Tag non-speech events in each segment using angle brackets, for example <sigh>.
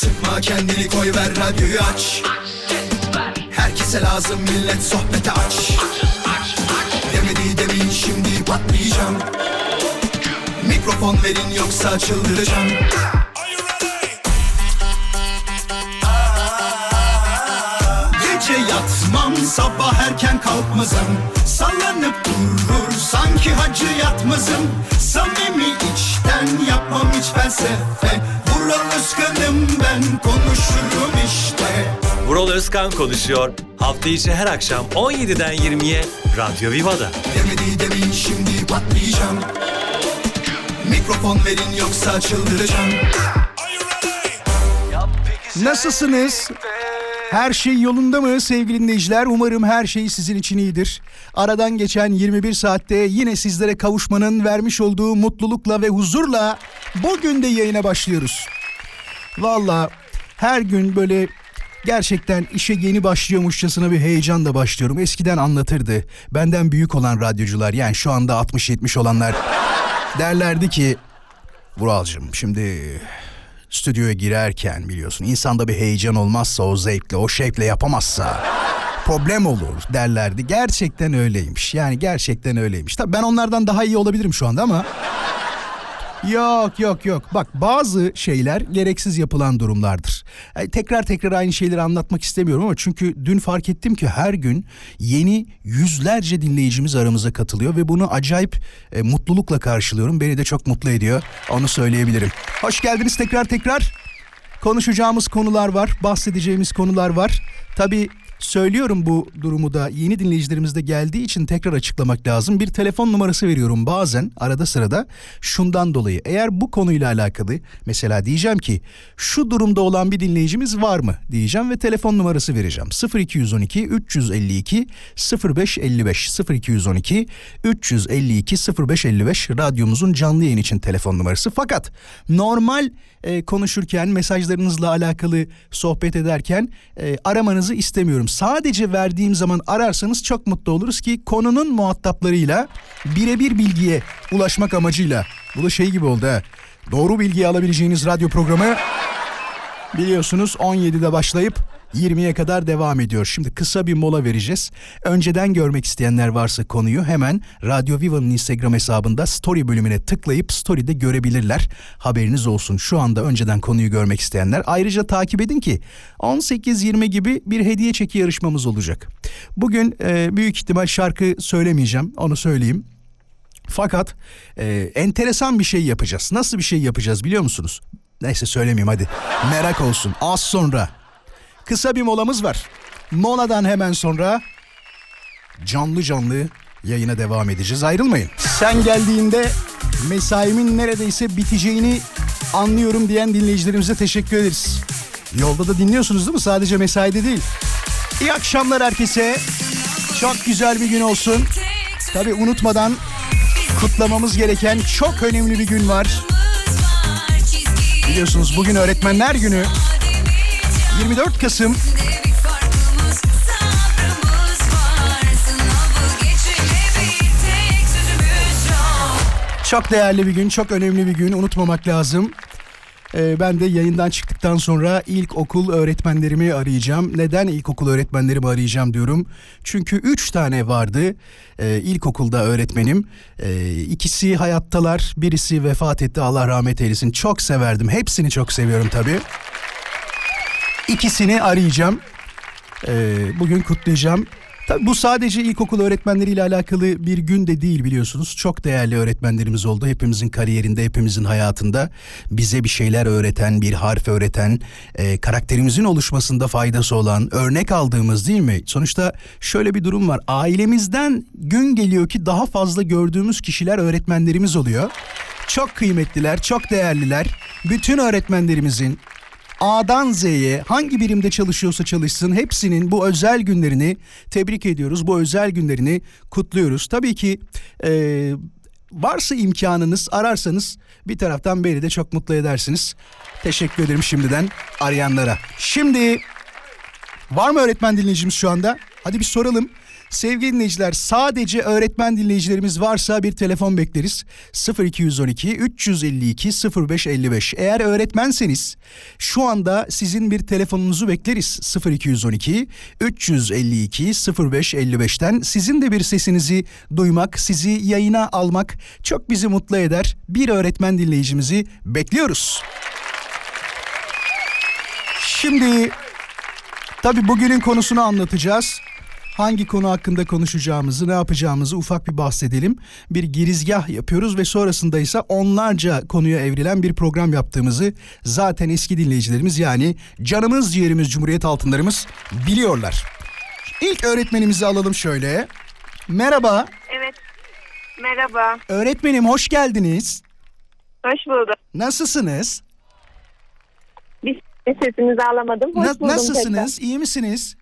Sıkma kendini koy ver radyoyu aç. Herkese lazım millet sohbete aç. Demedi demeyin şimdi patlayacağım. Mikrofon verin yoksa çıldıracağım. Gece yatmam sabah erken kalkmazım. Sallanıp durur sanki hacı yatmazım. Samimi içten yapmam hiç felsefe Vural Özkan'ım ben konuşurum işte Vural Özkan konuşuyor. Hafta içi her akşam 17'den 20'ye Radyo Viva'da. Demedi demeyin şimdi patlayacağım Mikrofon verin yoksa çıldıracağım Nasılsınız? Her şey yolunda mı sevgili dinleyiciler? Umarım her şey sizin için iyidir. Aradan geçen 21 saatte yine sizlere kavuşmanın vermiş olduğu mutlulukla ve huzurla bugün de yayına başlıyoruz. Valla her gün böyle gerçekten işe yeni başlıyormuşçasına bir heyecanla başlıyorum. Eskiden anlatırdı. Benden büyük olan radyocular yani şu anda 60-70 olanlar derlerdi ki Vuralcığım şimdi stüdyoya girerken biliyorsun insanda bir heyecan olmazsa o zevkle o şevkle yapamazsa problem olur derlerdi. Gerçekten öyleymiş. Yani gerçekten öyleymiş. Tabii ben onlardan daha iyi olabilirim şu anda ama Yok yok yok. Bak bazı şeyler gereksiz yapılan durumlardır. Yani tekrar tekrar aynı şeyleri anlatmak istemiyorum ama çünkü dün fark ettim ki her gün yeni yüzlerce dinleyicimiz aramıza katılıyor ve bunu acayip e, mutlulukla karşılıyorum. Beni de çok mutlu ediyor. Onu söyleyebilirim. Hoş geldiniz tekrar tekrar. Konuşacağımız konular var, bahsedeceğimiz konular var. Tabii söylüyorum bu durumu da yeni dinleyicilerimiz de geldiği için tekrar açıklamak lazım. Bir telefon numarası veriyorum bazen arada sırada şundan dolayı. Eğer bu konuyla alakalı mesela diyeceğim ki şu durumda olan bir dinleyicimiz var mı diyeceğim ve telefon numarası vereceğim. 0212 352 0555 0212 352 0555 radyomuzun canlı yayın için telefon numarası. Fakat normal e, konuşurken mesajlarınızla alakalı sohbet ederken e, aramanızı istemiyorum. Sadece verdiğim zaman ararsanız çok mutlu oluruz ki konunun muhataplarıyla birebir bilgiye ulaşmak amacıyla. Bu da şey gibi oldu ha. Doğru bilgiyi alabileceğiniz radyo programı biliyorsunuz 17'de başlayıp 20'ye kadar devam ediyor. Şimdi kısa bir mola vereceğiz. Önceden görmek isteyenler varsa konuyu hemen Radyo Viva'nın Instagram hesabında story bölümüne tıklayıp story'de görebilirler. Haberiniz olsun. Şu anda önceden konuyu görmek isteyenler ayrıca takip edin ki 18-20 gibi bir hediye çeki yarışmamız olacak. Bugün e, büyük ihtimal şarkı söylemeyeceğim. Onu söyleyeyim. Fakat e, enteresan bir şey yapacağız. Nasıl bir şey yapacağız biliyor musunuz? Neyse söylemeyeyim hadi. Merak olsun. Az sonra kısa bir molamız var. Moladan hemen sonra canlı canlı yayına devam edeceğiz. Ayrılmayın. Sen geldiğinde mesaimin neredeyse biteceğini anlıyorum diyen dinleyicilerimize teşekkür ederiz. Yolda da dinliyorsunuz değil mi? Sadece mesaide değil. İyi akşamlar herkese. Çok güzel bir gün olsun. Tabi unutmadan kutlamamız gereken çok önemli bir gün var. Biliyorsunuz bugün Öğretmenler Günü. 24 Kasım çok değerli bir gün, çok önemli bir gün. Unutmamak lazım. Ee, ben de yayından çıktıktan sonra ilkokul öğretmenlerimi arayacağım. Neden ilkokul öğretmenlerimi arayacağım diyorum. Çünkü üç tane vardı ee, ilkokulda öğretmenim. Ee, ikisi hayattalar, birisi vefat etti Allah rahmet eylesin. Çok severdim, hepsini çok seviyorum tabii. İkisini arayacağım. Ee, bugün kutlayacağım. Tabii bu sadece ilkokul öğretmenleriyle alakalı bir gün de değil biliyorsunuz. Çok değerli öğretmenlerimiz oldu. Hepimizin kariyerinde, hepimizin hayatında bize bir şeyler öğreten, bir harf öğreten, e, karakterimizin oluşmasında faydası olan, örnek aldığımız değil mi? Sonuçta şöyle bir durum var. Ailemizden gün geliyor ki daha fazla gördüğümüz kişiler öğretmenlerimiz oluyor. Çok kıymetliler, çok değerliler. Bütün öğretmenlerimizin A'dan Z'ye hangi birimde çalışıyorsa çalışsın hepsinin bu özel günlerini tebrik ediyoruz. Bu özel günlerini kutluyoruz. Tabii ki e, varsa imkanınız ararsanız bir taraftan beni de çok mutlu edersiniz. Teşekkür ederim şimdiden arayanlara. Şimdi var mı öğretmen dinleyicimiz şu anda? Hadi bir soralım. Sevgili dinleyiciler sadece öğretmen dinleyicilerimiz varsa bir telefon bekleriz. 0212 352 0555. Eğer öğretmenseniz şu anda sizin bir telefonunuzu bekleriz. 0212 352 0555'ten sizin de bir sesinizi duymak, sizi yayına almak çok bizi mutlu eder. Bir öğretmen dinleyicimizi bekliyoruz. Şimdi tabii bugünün konusunu anlatacağız. Hangi konu hakkında konuşacağımızı, ne yapacağımızı ufak bir bahsedelim. Bir girizgah yapıyoruz ve sonrasında ise onlarca konuya evrilen bir program yaptığımızı zaten eski dinleyicilerimiz yani canımız ciğerimiz Cumhuriyet altınlarımız biliyorlar. İlk öğretmenimizi alalım şöyle. Merhaba. Evet. Merhaba. Öğretmenim hoş geldiniz. Hoş bulduk. Nasılsınız? Bir sesinizi alamadım. Hoş Na- buldum nasılsınız? İyi misiniz?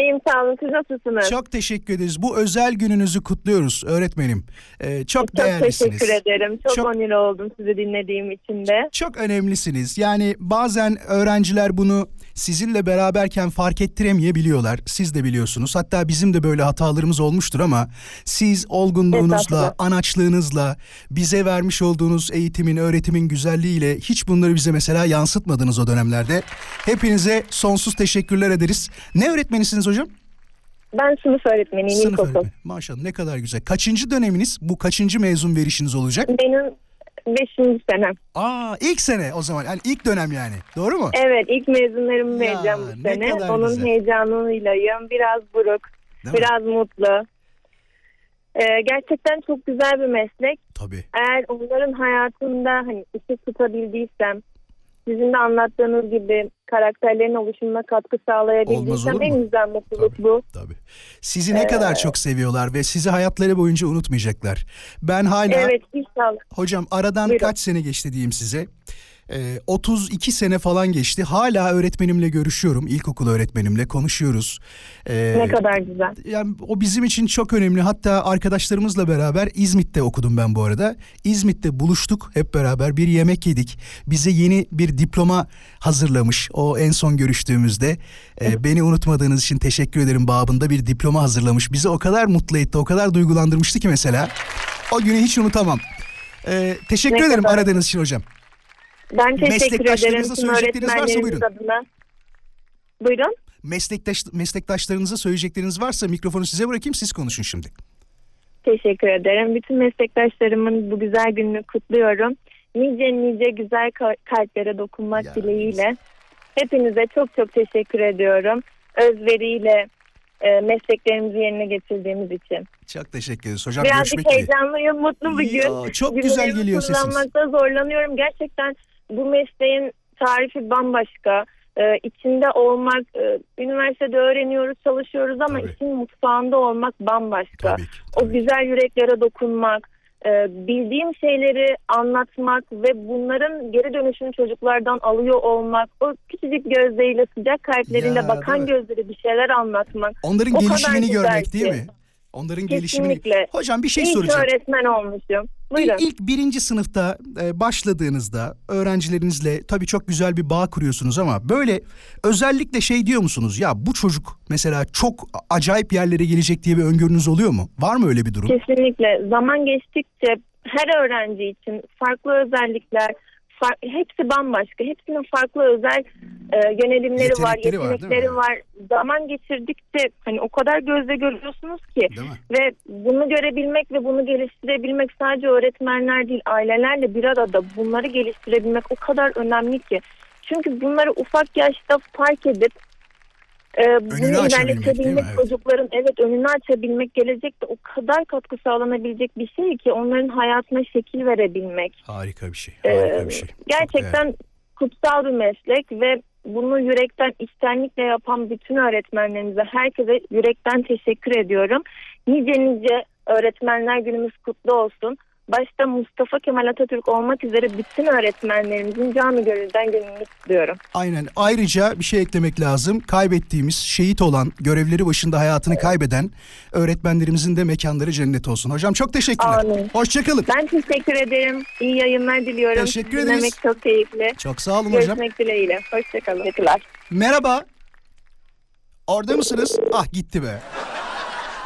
İyiyim sağ olun. Siz nasılsınız? Çok teşekkür ederiz. Bu özel gününüzü kutluyoruz öğretmenim. Ee, çok, Çok değerlisiniz. teşekkür ederim. Çok, Çok- onur oldum sizi dinlediğim için de. Çok önemlisiniz. Yani bazen öğrenciler bunu sizinle beraberken fark ettiremeyebiliyorlar. Siz de biliyorsunuz. Hatta bizim de böyle hatalarımız olmuştur ama siz olgunluğunuzla, anaçlığınızla, bize vermiş olduğunuz eğitimin, öğretimin güzelliğiyle hiç bunları bize mesela yansıtmadınız o dönemlerde. Hepinize sonsuz teşekkürler ederiz. Ne öğretmenisiniz hocam? Ben sınıf öğretmeniyim Sınıf ilkokul. öğretmeni. Maşallah ne kadar güzel. Kaçıncı döneminiz? Bu kaçıncı mezun verişiniz olacak? Benim beşinci senem. Aa ilk sene o zaman. Yani ilk dönem yani. Doğru mu? Evet ilk mezunlarımı Ya, vereceğim ne bu sene. kadar Onun güzel. heyecanıylayım. Biraz buruk. Değil mi? biraz mutlu. Ee, gerçekten çok güzel bir meslek. Tabii. Eğer onların hayatında hani ışık tutabildiysem, sizin de anlattığınız gibi karakterlerin oluşumuna katkı sağlayabildiysem en güzel mutluluk Tabii. bu. Tabii. Sizi ne kadar çok seviyorlar ve sizi hayatları boyunca unutmayacaklar. Ben hala Evet inşallah. hocam aradan Buyurun. kaç sene geçti diyeyim size. Ee, 32 sene falan geçti. Hala öğretmenimle görüşüyorum. İlkokul öğretmenimle konuşuyoruz. Ee, Ne kadar güzel. yani o bizim için çok önemli. Hatta arkadaşlarımızla beraber İzmit'te okudum ben bu arada. İzmit'te buluştuk hep beraber bir yemek yedik. Bize yeni bir diploma hazırlamış o en son görüştüğümüzde. Ee, beni unutmadığınız için teşekkür ederim babında bir diploma hazırlamış. Bizi o kadar mutlu etti, o kadar duygulandırmıştı ki mesela. O günü hiç unutamam. Ee, teşekkür Ne ederim kadar- aradığınız için hocam. Ben teşekkür ederim tüm söyleyecekleriniz varsa öğretmenlerimiz buyurun. adına. Buyurun. Meslektaş, meslektaşlarınıza söyleyecekleriniz varsa mikrofonu size bırakayım siz konuşun şimdi. Teşekkür ederim. Bütün meslektaşlarımın bu güzel gününü kutluyorum. Nice nice güzel ka- kalplere dokunmak Ya, dileğiyle. Hepinize çok çok teşekkür ediyorum. Özveriyle e, mesleklerimizi yerine getirdiğimiz için. Çok teşekkür ederiz hocam. Birazcık heyecanlıyım, mutlu bir gün. Ya, çok güzel Cümlelerimi geliyor sesiniz. zorlanıyorum. Gerçekten bu mesleğin tarifi bambaşka. Ee, içinde olmak, e, üniversitede öğreniyoruz, çalışıyoruz ama Tabii. işin mutfağında olmak bambaşka. Tabii ki, O tabii ki. güzel yüreklere dokunmak, e, bildiğim şeyleri anlatmak ve bunların geri dönüşünü çocuklardan alıyor olmak, o küçücük gözleriyle sıcak kalpleriyle Ya, bakan gözleri bir şeyler anlatmak. Onların O gelişimini görmek değil mi? Onların gelişimini. Kesinlikle. Hocam bir şey ki soracağım. öğretmen olmuşum. İlk, Buyurun. ilk birinci sınıfta e, başladığınızda öğrencilerinizle tabii çok güzel bir bağ kuruyorsunuz ama böyle özellikle şey diyor musunuz? Ya bu çocuk mesela çok acayip yerlere gelecek diye bir öngörünüz oluyor mu? Var mı öyle bir durum? Kesinlikle. Zaman geçtikçe her öğrenci için farklı özellikler, hepsi bambaşka. Hepsinin farklı özel e, yönelimleri var, Yetenekleri var, yetenekleri var, Zaman geçirdikçe hani o kadar gözle görüyorsunuz ki ve bunu görebilmek ve bunu geliştirebilmek sadece öğretmenler değil, ailelerle bir arada bunları geliştirebilmek o kadar önemli ki. Çünkü bunları ufak yaşta fark edip e, bunu açabilmek, değil mi? ilerletebilmek Evet. çocukların evet önünü açabilmek gelecekte o kadar katkı sağlanabilecek bir şey ki onların hayatına şekil verebilmek. Harika bir şey. Ee, Harika bir şey. Gerçekten kutsal bir meslek ve bunu yürekten içtenlikle yapan bütün öğretmenlerimize herkese yürekten teşekkür ediyorum. Nice nice öğretmenler günümüz kutlu olsun. Başta Mustafa Kemal Atatürk olmak üzere bütün öğretmenlerimizin canı gönülden gününü kutluyorum. Aynen. Ayrıca bir şey eklemek lazım. Kaybettiğimiz, şehit olan, görevleri başında hayatını kaybeden öğretmenlerimizin de mekanları cennet olsun. Hocam çok teşekkürler. Amin. Hoşçakalın. Ben teşekkür ederim. İyi yayınlar diliyorum. Teşekkür ederiz. Dinlemek çok keyifli. Çok sağ olun hocam. Görüşmek dileğiyle. Hoşçakalın. Teşekkürler. Merhaba. Orada mısınız? Ah gitti be.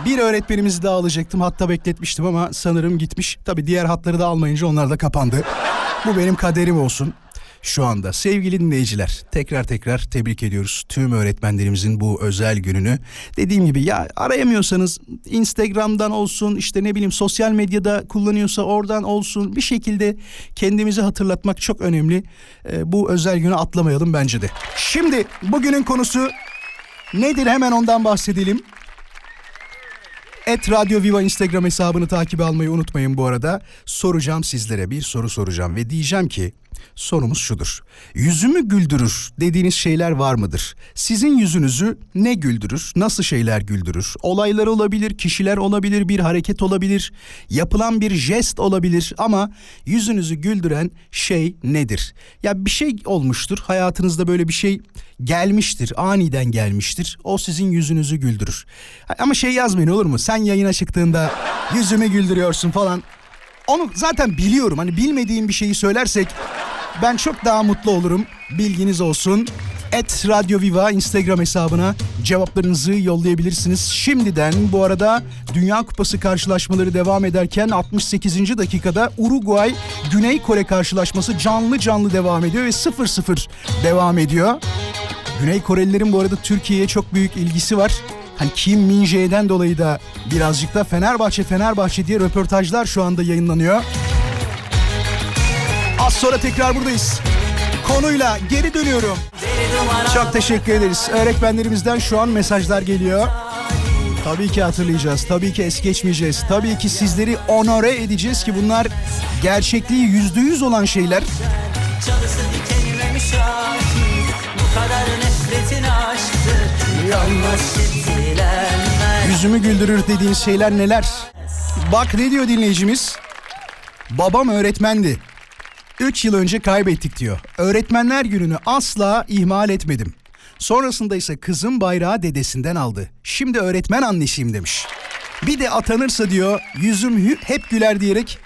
Bir öğretmenimizi daha alacaktım. Hatta bekletmiştim ama sanırım gitmiş. Tabii diğer hatları da almayınca onlar da kapandı. Bu benim kaderim olsun şu anda. Sevgili dinleyiciler tekrar tekrar tebrik ediyoruz tüm öğretmenlerimizin bu özel gününü. Dediğim gibi ya arayamıyorsanız Instagram'dan olsun işte ne bileyim sosyal medyada kullanıyorsa oradan olsun bir şekilde kendimizi hatırlatmak çok önemli. Ee, bu özel günü atlamayalım bence de. Şimdi bugünün konusu nedir hemen ondan bahsedelim. Et Radyo Viva Instagram hesabını takip almayı unutmayın bu arada. Soracağım sizlere bir soru soracağım ve diyeceğim ki sorumuz şudur. Yüzümü güldürür dediğiniz şeyler var mıdır? Sizin yüzünüzü ne güldürür? Nasıl şeyler güldürür? Olaylar olabilir, kişiler olabilir, bir hareket olabilir, yapılan bir jest olabilir ama yüzünüzü güldüren şey nedir? Ya bir şey olmuştur, hayatınızda böyle bir şey gelmiştir, aniden gelmiştir. O sizin yüzünüzü güldürür. Ama şey yazmayın olur mu? Sen yayına çıktığında yüzümü güldürüyorsun falan. Onu zaten biliyorum. Hani bilmediğim bir şeyi söylersek ben çok daha mutlu olurum. Bilginiz olsun. Et Radyo Viva Instagram hesabına cevaplarınızı yollayabilirsiniz. Şimdiden bu arada Dünya Kupası karşılaşmaları devam ederken 68. dakikada Uruguay Güney Kore karşılaşması canlı canlı devam ediyor ve 0-0 devam ediyor. Güney Korelilerin bu arada Türkiye'ye çok büyük ilgisi var. Hani Kim Min Jae'den dolayı da birazcık da Fenerbahçe Fenerbahçe diye röportajlar şu anda yayınlanıyor. Az sonra tekrar buradayız. Konuyla geri dönüyorum. Çok teşekkür ederiz. Öğretmenlerimizden şu an mesajlar geliyor. Tabii ki hatırlayacağız. Tabii ki es geçmeyeceğiz. Tabii ki sizleri onore edeceğiz ki bunlar gerçekliği yüzde yüz olan şeyler. Bu kadar Yüzümü güldürür dediğin şeyler neler? Bak ne diyor dinleyicimiz? Babam öğretmendi. 3 yıl önce kaybettik diyor. Öğretmenler gününü asla ihmal etmedim. Sonrasında ise kızım bayrağı dedesinden aldı. Şimdi öğretmen annesiyim demiş. Bir de atanırsa diyor yüzüm hep güler diyerek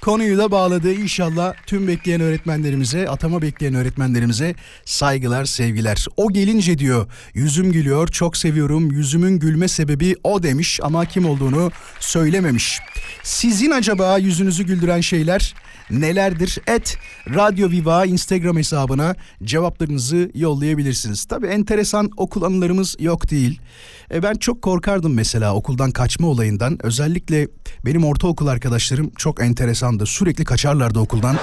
konuyu da bağladı. İnşallah tüm bekleyen öğretmenlerimize, atama bekleyen öğretmenlerimize saygılar, sevgiler. O gelince diyor yüzüm gülüyor, çok seviyorum. Yüzümün gülme sebebi o demiş ama kim olduğunu söylememiş. Sizin acaba yüzünüzü güldüren şeyler nelerdir? Et Radyo Viva Instagram hesabına cevaplarınızı yollayabilirsiniz. Tabii enteresan okul anılarımız yok değil. E ben çok korkardım mesela okuldan kaçma olayından. Özellikle benim ortaokul arkadaşlarım çok enteresandı. Sürekli kaçarlardı okuldan.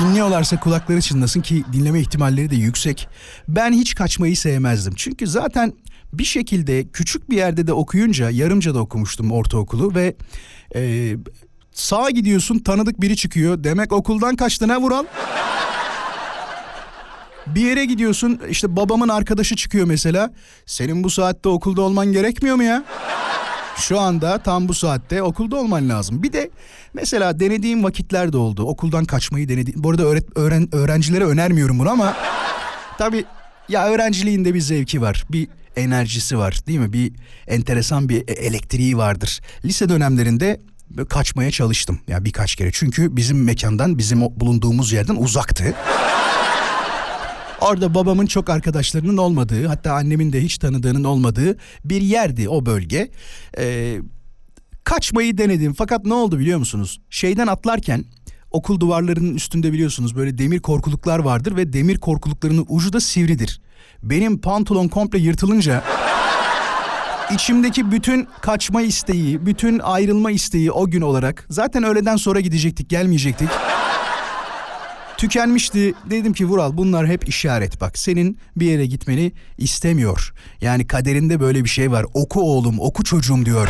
Dinliyorlarsa kulakları çınlasın ki dinleme ihtimalleri de yüksek. Ben hiç kaçmayı sevmezdim. Çünkü zaten bir şekilde küçük bir yerde de okuyunca yarımca da okumuştum ortaokulu ve e, sağa gidiyorsun tanıdık biri çıkıyor. Demek okuldan kaçtın ha Vural? Bir yere gidiyorsun işte babamın arkadaşı çıkıyor mesela. Senin bu saatte okulda olman gerekmiyor mu ya? Şu anda tam bu saatte okulda olman lazım. Bir de mesela denediğim vakitler de oldu. Okuldan kaçmayı denediğim. Bu arada öğret, öğren, öğrencilere önermiyorum bunu ama tabii ya öğrenciliğin de bir zevki var. Bir enerjisi var değil mi? Bir enteresan bir e- elektriği vardır. Lise dönemlerinde kaçmaya çalıştım. Ya yani birkaç kere. Çünkü bizim mekandan, bizim bulunduğumuz yerden uzaktı. Orada babamın çok arkadaşlarının olmadığı hatta annemin de hiç tanıdığının olmadığı bir yerdi o bölge. Ee, kaçmayı denedim fakat ne oldu biliyor musunuz? Şeyden atlarken okul duvarlarının üstünde biliyorsunuz böyle demir korkuluklar vardır ve demir korkuluklarının ucu da sivridir. Benim pantolon komple yırtılınca içimdeki bütün kaçma isteği, bütün ayrılma isteği o gün olarak zaten öğleden sonra gidecektik, gelmeyecektik tükenmişti. Dedim ki Vural bunlar hep işaret bak. Senin bir yere gitmeni istemiyor. Yani kaderinde böyle bir şey var. Oku oğlum, oku çocuğum diyor.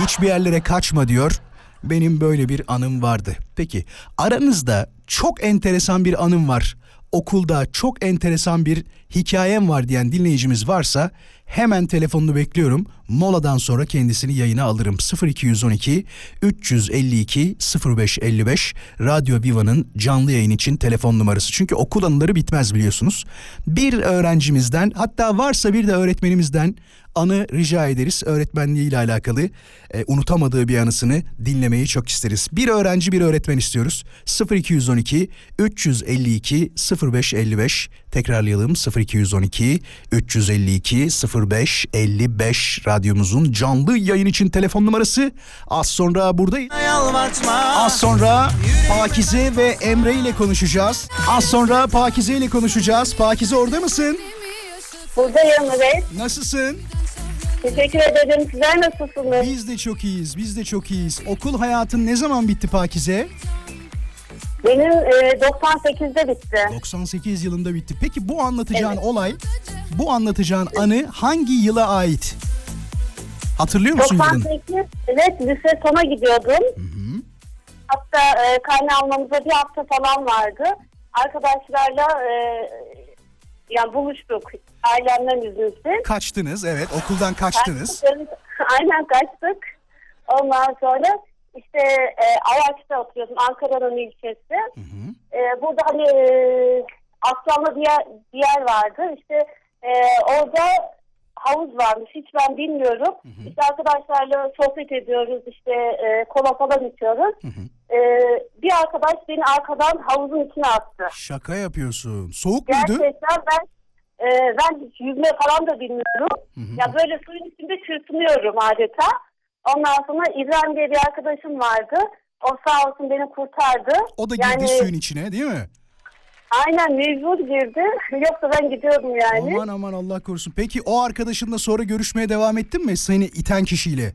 Hiçbir yerlere kaçma diyor. Benim böyle bir anım vardı. Peki aranızda çok enteresan bir anım var. Okulda çok enteresan bir hikayem var diyen dinleyicimiz varsa hemen telefonunu bekliyorum. Moladan sonra kendisini yayına alırım. 0212 352 0555 Radyo Viva'nın canlı yayın için telefon numarası. Çünkü okul anıları bitmez biliyorsunuz. Bir öğrencimizden hatta varsa bir de öğretmenimizden anı rica ederiz. Öğretmenliği ile alakalı e, unutamadığı bir anısını dinlemeyi çok isteriz. Bir öğrenci bir öğretmen istiyoruz. 0212 352 0555 telefon Tekrarlayalım 0212 352 05 55 radyomuzun canlı yayın için telefon numarası. Az sonra buradayız. Az sonra Pakize ve Emre ile konuşacağız. Az sonra Pakize ile konuşacağız. Pakize orada mısın? Buradayım evet. Nasılsın? Teşekkür ederim. Sizler nasılsınız? Biz de çok iyiyiz. Biz de çok iyiyiz. Okul hayatın ne zaman bitti Pakize? Benim e, 98'de bitti. 98 yılında bitti. Peki bu anlatacağın olay, bu anlatacağın anı hangi yıla ait? Hatırlıyor musun yılını? 98 evet lise sona gidiyordum. Hatta e, karne almamıza bir hafta falan vardı. Arkadaşlarla e, yani buluştuk. Ailemden izinsiz. Kaçtınız evet okuldan kaçtınız. Kaçtık. <laughs> Aynen kaçtık. Ondan sonra işte e, Ayaks'ta oturuyorsun Ankara'nın ilçesi. E, burada hani e, Aslanlı bir yer, bir yer vardı. İşte e, orada havuz varmış. Hiç ben bilmiyorum. İşte arkadaşlarla sohbet ediyoruz. İşte e, kola falan içiyoruz. E, bir arkadaş beni arkadan havuzun içine attı. Şaka yapıyorsun. Soğuk muydu? Gerçekten ben e, ben hiç yüzme falan da bilmiyorum. Ya böyle suyun içinde çırpınıyorum adeta. Ondan sonra İbrahim diye bir arkadaşım vardı. O sağ olsun beni kurtardı. O da girdi yani, suyun içine değil mi? Aynen mecbur girdi. <laughs> Yoksa ben gidiyordum yani. Aman aman Allah korusun. Peki o arkadaşınla sonra görüşmeye devam ettin mi? Seni iten kişiyle.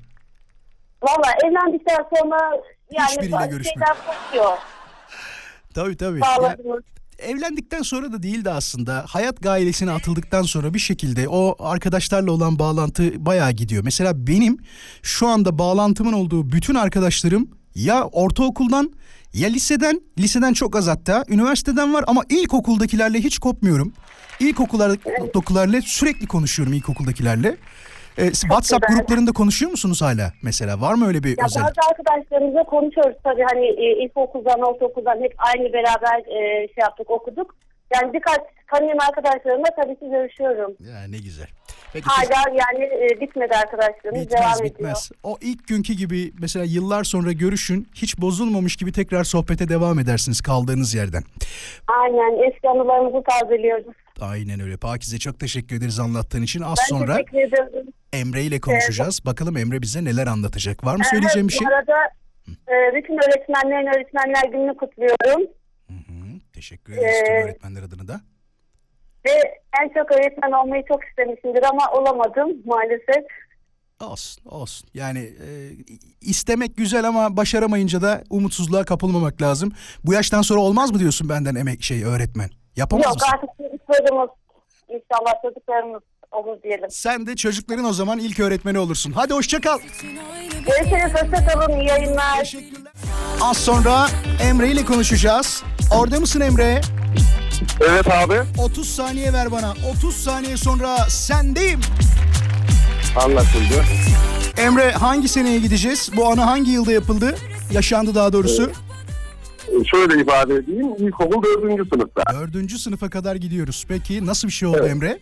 Valla evlendikten sonra yani Hiçbiriyle kopuyor. <laughs> Tabii tabii. Ya, Sağladınız. Evlendikten sonra da değildi aslında. Hayat gailesine atıldıktan sonra bir şekilde o arkadaşlarla olan bağlantı bayağı gidiyor. Mesela benim şu anda bağlantımın olduğu bütün arkadaşlarım ya ortaokuldan ya liseden, liseden çok az hatta, üniversiteden var ama ilkokuldakilerle hiç kopmuyorum. İlkokullardakilerle sürekli konuşuyorum ilkokuldakilerle. Ee, WhatsApp güzel. gruplarında konuşuyor musunuz hala mesela? Var mı öyle bir Ya özellik? bazı arkadaşlarımızla konuşuyoruz tabii hani e, ilkokuldan, ortaokuldan hep aynı beraber e, şey yaptık, okuduk. Yani birkaç tanıyan arkadaşlarımla tabii ki görüşüyorum. Ya ne güzel. Peki Hala yani e, bitmedi arkadaşlarımız Bitmez devam ediyor. bitmez. O ilk günkü gibi mesela yıllar sonra görüşün hiç bozulmamış gibi tekrar sohbete devam edersiniz kaldığınız yerden. Aynen eski anılarımızı tazeliyoruz. Aynen öyle. Pakize çok teşekkür ederiz anlattığın için. Az Ben sonra. Emre ile konuşacağız. Bakalım Emre bize neler anlatacak. Var mı söyleyeceğim bir Evet, şey? Bu arada e, bütün öğretmenlerin öğretmenler gününü kutluyorum. Hı hı. Teşekkür ederiz tüm Ee, öğretmenler adına da. Ve en çok öğretmen olmayı çok istemişimdir ama olamadım maalesef. Olsun olsun. Yani e, istemek güzel ama başaramayınca da umutsuzluğa kapılmamak lazım. Bu yaştan sonra olmaz mı diyorsun benden emek şey öğretmen? Yapamaz Yok mısın? artık çocuklarımız inşallah çocuklarımız olur diyelim. Sen de çocukların o zaman ilk öğretmeni olursun. Hadi hoşça kal. Görüşürüz. Hoşçakalın. İyi yayınlar. Teşekkürler. Az sonra Emre ile konuşacağız. Orada mısın Emre? Evet abi. 30 saniye ver bana. 30 saniye sonra sendeyim. Anlaşıldı. Emre hangi seneye gideceğiz? Bu anı hangi yılda yapıldı? Yaşandı daha doğrusu. Şöyle ifade edeyim. İlkokul dördüncü sınıfta. Dördüncü sınıfa kadar gidiyoruz. Peki nasıl bir şey oldu Evet. Emre?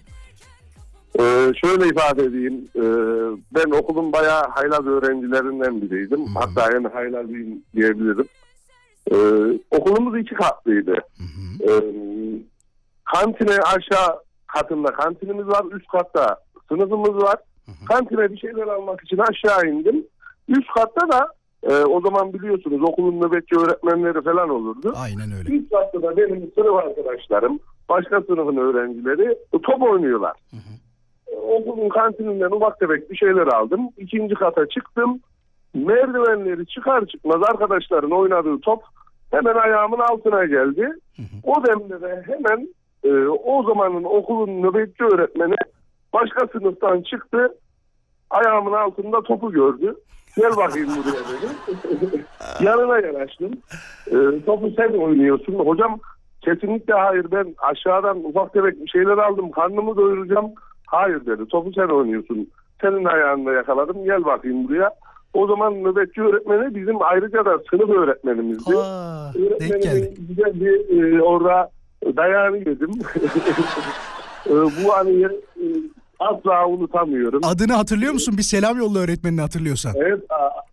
Ee, şöyle ifade edeyim. Ee, ben okulun bayağı haylaz öğrencilerinden biriydim. Hatta en haylazıyım diyebilirim. Ee, okulumuz iki katlıydı. Ee, kantine aşağı katında kantinimiz var. Üst katta sınıfımız var. Kantine bir şeyler almak için aşağı indim. Üst katta da e, o zaman biliyorsunuz okulun nöbetçi öğretmenleri falan olurdu. Aynen öyle. İlk hafta da benim sınıf arkadaşlarım, başka sınıfın öğrencileri top oynuyorlar. Ee, Okulun kantininden ufak tefek bir şeyler aldım. İkinci kata çıktım. Merdivenleri çıkar çıkmaz arkadaşların oynadığı top hemen ayağımın altına geldi. O demde de hemen e, o zamanın okulun nöbetçi öğretmeni başka sınıftan çıktı. Ayağımın altında topu gördü. Gel bakayım buraya dedi. <laughs> Yanına yanaştım. E, topu sen oynuyorsun. Hocam kesinlikle hayır ben aşağıdan ufak tefek bir şeyler aldım. Karnımı doyuracağım. Hayır dedi. Topu sen oynuyorsun. Senin ayağında yakaladım. Gel bakayım buraya. O zaman nöbetçi öğretmeni bizim ayrıca da sınıf öğretmenimizdi. Aa, Öğretmenimin güzel bir e, orada dayağını yedim. <laughs> E, bu anıyı e, asla unutamıyorum. Adını hatırlıyor musun? Bir selam yolla öğretmenini hatırlıyorsan. Evet,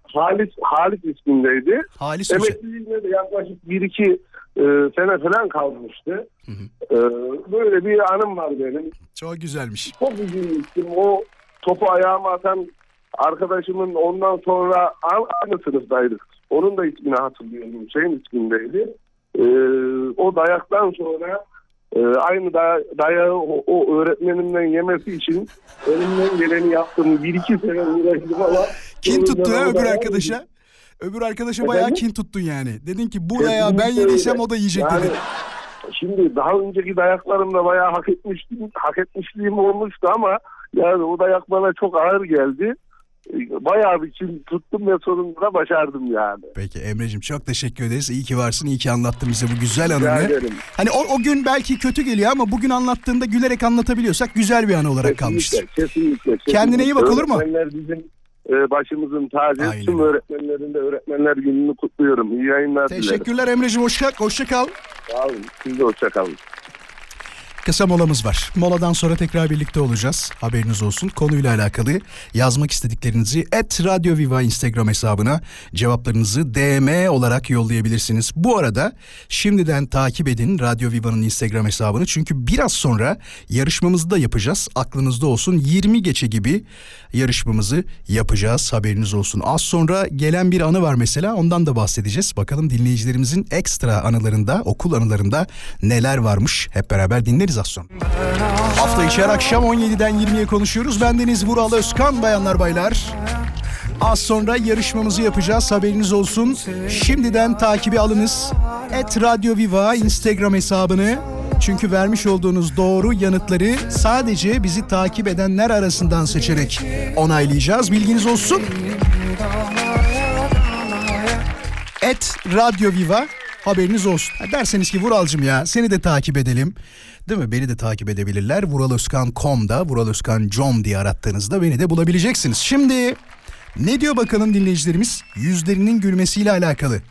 Halis, Halis ismindeydi. Halis. Emekliliğine de yaklaşık 1-2 e, sene falan kalmıştı. E, böyle bir anım var benim. Çok güzelmiş. Çok üzülmüştüm. O topu ayağıma atan arkadaşımın ondan sonra aynı sınıftaydık. Onun da ismini hatırlıyorum. Hüseyin ismindeydi. E, o dayaktan sonra e, aynı da, dayağı o, o öğretmenimden yemesi için elimden geleni yaptım. Bir iki sene uğraştım ama Kin tuttu sonunda öbür arkadaşa. Öbür arkadaşa bayağı Efendim? kin tuttun yani. Dedin ki bu dayağı ben yediysem o da yiyecek Yani dedin. Şimdi daha önceki dayaklarımda bayağı hak etmiştim, hak etmişliğim olmuştu ama yani o dayak bana çok ağır geldi. Bayağı bir kin tuttum ve sonunda da başardım yani. Peki Emre'cim çok teşekkür ederiz. İyi ki varsın, iyi ki anlattın bize bu güzel anını. Hani o, o gün belki kötü geliyor ama bugün anlattığında gülerek anlatabiliyorsak güzel bir an olarak kalmıştır. Kesinlikle, kesinlikle, kesinlikle. Kendine iyi bak, olur mu? Öğretmenler bizim e, başımızın tacı. Aynen Tüm öğretmenlerin de öğretmenler gününü kutluyorum. İyi yayınlar dilerim. Teşekkürler Emre'cim hoşça, hoşça kal. Sağ olun. Siz de hoşçakalın. Kısa molamız var. Moladan sonra tekrar birlikte olacağız. Haberiniz olsun. Konuyla alakalı yazmak istediklerinizi et Radyo Viva Instagram hesabına cevaplarınızı DM olarak yollayabilirsiniz. Bu arada şimdiden takip edin Radyo Viva'nın Instagram hesabını. Çünkü biraz sonra yarışmamızı da yapacağız. Aklınızda olsun 20 geçe gibi yarışmamızı yapacağız. Haberiniz olsun. Az sonra gelen bir anı var mesela ondan da bahsedeceğiz. Bakalım dinleyicilerimizin ekstra anılarında, okul anılarında neler varmış. Hep beraber dinleriz sonra. Hafta içi her akşam 17'den 20'ye konuşuyoruz. Bendeniz Vural Özkan bayanlar baylar. Az sonra yarışmamızı yapacağız haberiniz olsun. Şimdiden takibi alınız. Et Radyo Viva Instagram hesabını. Çünkü vermiş olduğunuz doğru yanıtları sadece bizi takip edenler arasından seçerek onaylayacağız. Bilginiz olsun. Et Radyo Viva haberiniz olsun. Derseniz ki Vuralcım ya seni de takip edelim. Değil mi? Beni de takip edebilirler. Vuraloskan.com'da Vuraloskan.com diye arattığınızda beni de bulabileceksiniz. Şimdi ne diyor bakalım dinleyicilerimiz? Yüzlerinin gülmesiyle alakalı.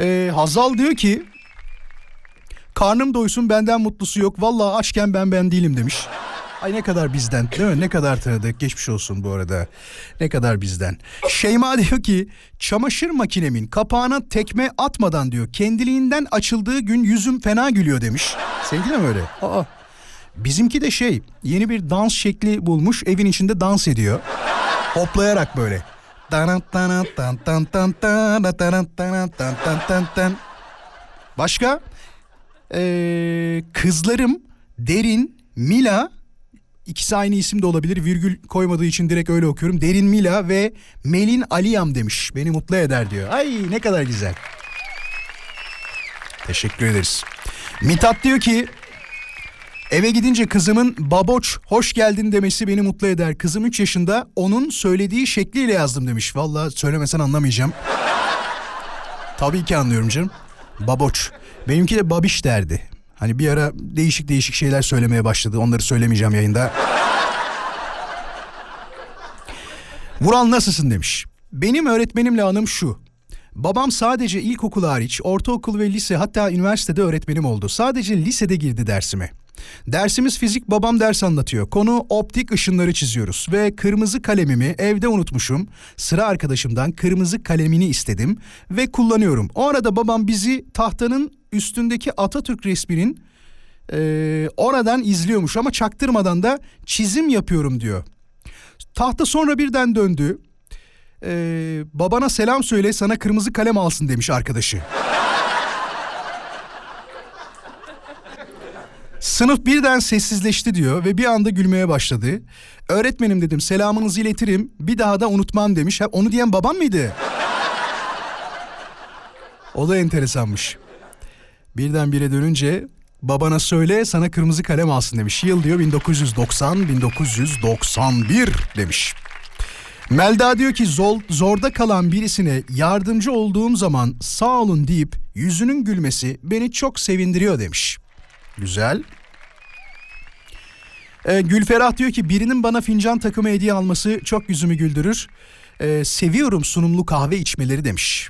Ee, Hazal diyor ki karnım doysun benden mutlusu yok. Vallahi açken ben ben değilim demiş. Ay ne kadar bizden değil mi? Ne kadar tanıdık. Geçmiş olsun bu arada. Ne kadar bizden. Şeyma <laughs> diyor ki çamaşır makinemin kapağına tekme atmadan diyor kendiliğinden açıldığı gün yüzüm fena gülüyor demiş. Sevgili mi öyle? Aa. Bizimki de şey yeni bir dans şekli bulmuş evin içinde dans ediyor. Hoplayarak böyle. Başka? Ee, kızlarım Derin, Mila ikisi aynı isim de olabilir. Virgül koymadığı için direkt öyle okuyorum. Derin Mila ve Melin Aliyam demiş. Beni mutlu eder diyor. Ay ne kadar güzel. Teşekkür ederiz. Mithat diyor ki Eve gidince kızımın baboç hoş geldin demesi beni mutlu eder. Kızım 3 yaşında onun söylediği şekliyle yazdım demiş. Vallahi söylemesen anlamayacağım. Tabii ki anlıyorum canım. Baboç. Benimki de babiş derdi. Hani bir ara değişik değişik şeyler söylemeye başladı. Onları söylemeyeceğim yayında. Vural nasılsın demiş. Benim öğretmenimle anım şu. Babam sadece ilkokul hariç ortaokul ve lise hatta üniversitede öğretmenim oldu. Sadece lisede girdi dersime. Dersimiz fizik babam ders anlatıyor. Konu optik ışınları çiziyoruz ve kırmızı kalemimi evde unutmuşum. Sıra arkadaşımdan kırmızı kalemini istedim ve kullanıyorum. O arada babam bizi tahtanın üstündeki Atatürk resminin eee, oradan izliyormuş ama çaktırmadan da çizim yapıyorum diyor. Tahta sonra birden döndü. Ee, babana selam söyle sana kırmızı kalem alsın demiş arkadaşı. Sınıf birden sessizleşti diyor ve bir anda gülmeye başladı. Öğretmenim dedim selamınızı iletirim bir daha da unutmam demiş. Ha, onu diyen babam mıydı? O da enteresanmış. Birdenbire dönünce babana söyle sana kırmızı kalem alsın demiş. Yıl diyor 1990 1991 demiş. Melda diyor ki zor, zorda kalan birisine yardımcı olduğum zaman sağ olun deyip yüzünün gülmesi beni çok sevindiriyor demiş. Güzel. Ee, Gülferah diyor ki birinin bana fincan takımı hediye alması çok yüzümü güldürür. Ee, seviyorum sunumlu kahve içmeleri demiş.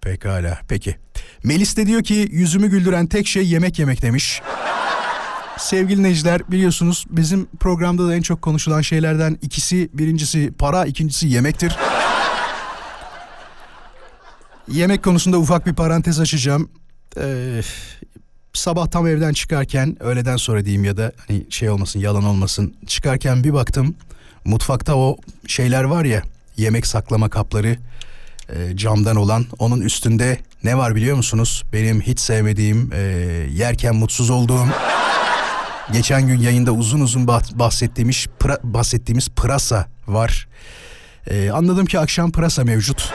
Pekala peki. Melis de diyor ki yüzümü güldüren tek şey yemek yemek demiş. Sevgili Necder biliyorsunuz bizim programda da en çok konuşulan şeylerden ikisi birincisi para ikincisi yemektir. Yemek konusunda ufak bir parantez açacağım. Ee, sabah tam evden çıkarken öğleden sonra diyeyim ya da hani şey olmasın yalan olmasın çıkarken bir baktım mutfakta o şeyler var ya yemek saklama kapları e, camdan olan onun üstünde ne var biliyor musunuz? Benim hiç sevmediğim e, yerken mutsuz olduğum geçen gün yayında uzun uzun bah- bahsettiğimiz pra- bahsettiğimiz pırasa var. E, anladım ki akşam pırasa mevcut.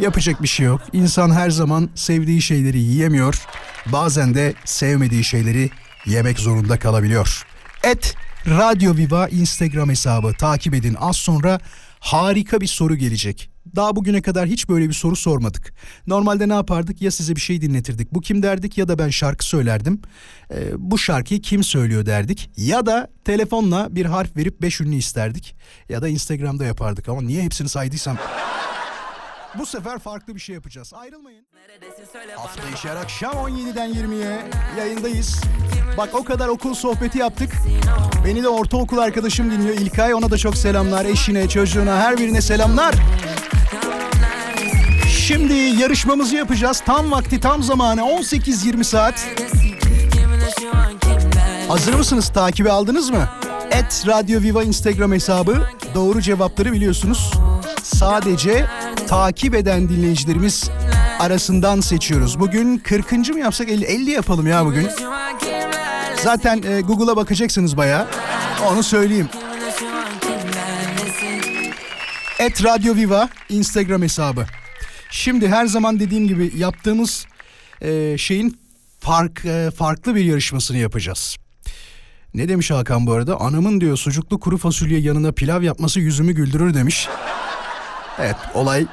Yapacak bir şey yok. İnsan her zaman sevdiği şeyleri yiyemiyor. Bazen de sevmediği şeyleri yemek zorunda kalabiliyor. Et Radyo Viva Instagram hesabı takip edin. Az sonra harika bir soru gelecek. Daha bugüne kadar hiç böyle bir soru sormadık. Normalde ne yapardık? Ya size bir şey dinletirdik. Bu kim derdik ya da ben şarkı söylerdim. Ee, bu şarkıyı kim söylüyor derdik. Ya da telefonla bir harf verip beş ünlü isterdik. Ya da Instagram'da yapardık ama niye hepsini saydıysam... Bu sefer farklı bir şey yapacağız. Ayrılmayın. Hafta her akşam 17'den 20'ye yayındayız. Bak o kadar okul sohbeti yaptık. Beni de ortaokul arkadaşım dinliyor İlkay. Ona da çok selamlar. Eşine, çocuğuna, her birine selamlar. Şimdi yarışmamızı yapacağız. Tam vakti, tam zamanı 18-20 saat. Hazır mısınız? Takibi aldınız mı? Et Radyo Viva Instagram hesabı. Doğru cevapları biliyorsunuz. Sadece takip eden dinleyicilerimiz arasından seçiyoruz. Bugün 40. mı yapsak 50, 50 yapalım ya bugün. Zaten e, Google'a bakacaksınız bayağı. Onu söyleyeyim. Et Radyo Viva Instagram hesabı. Şimdi her zaman dediğim gibi yaptığımız e, şeyin fark e, farklı bir yarışmasını yapacağız. Ne demiş Hakan bu arada? Anamın diyor sucuklu kuru fasulye yanına pilav yapması yüzümü güldürür demiş. Evet olay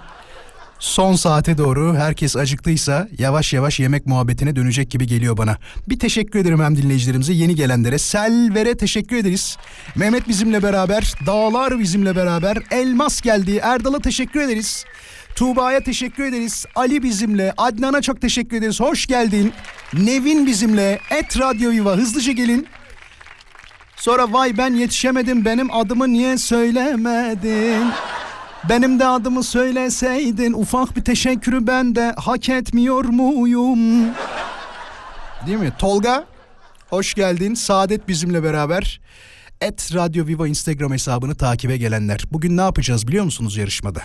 son saate doğru herkes acıktıysa yavaş yavaş yemek muhabbetine dönecek gibi geliyor bana. Bir teşekkür ederim hem dinleyicilerimize yeni gelenlere. Selver'e teşekkür ederiz. Mehmet bizimle beraber, Dağlar bizimle beraber, Elmas geldi. Erdal'a teşekkür ederiz. Tuğba'ya teşekkür ederiz. Ali bizimle. Adnan'a çok teşekkür ederiz. Hoş geldin. Nevin bizimle. Et Radyo Viva. Hızlıca gelin. Sonra vay ben yetişemedim benim adımı niye söylemedin? Benim de adımı söyleseydin ufak bir teşekkürü ben de hak etmiyor muyum? Değil mi? Tolga hoş geldin. Saadet bizimle beraber. Et Radyo Viva Instagram hesabını takibe gelenler. Bugün ne yapacağız biliyor musunuz yarışmada?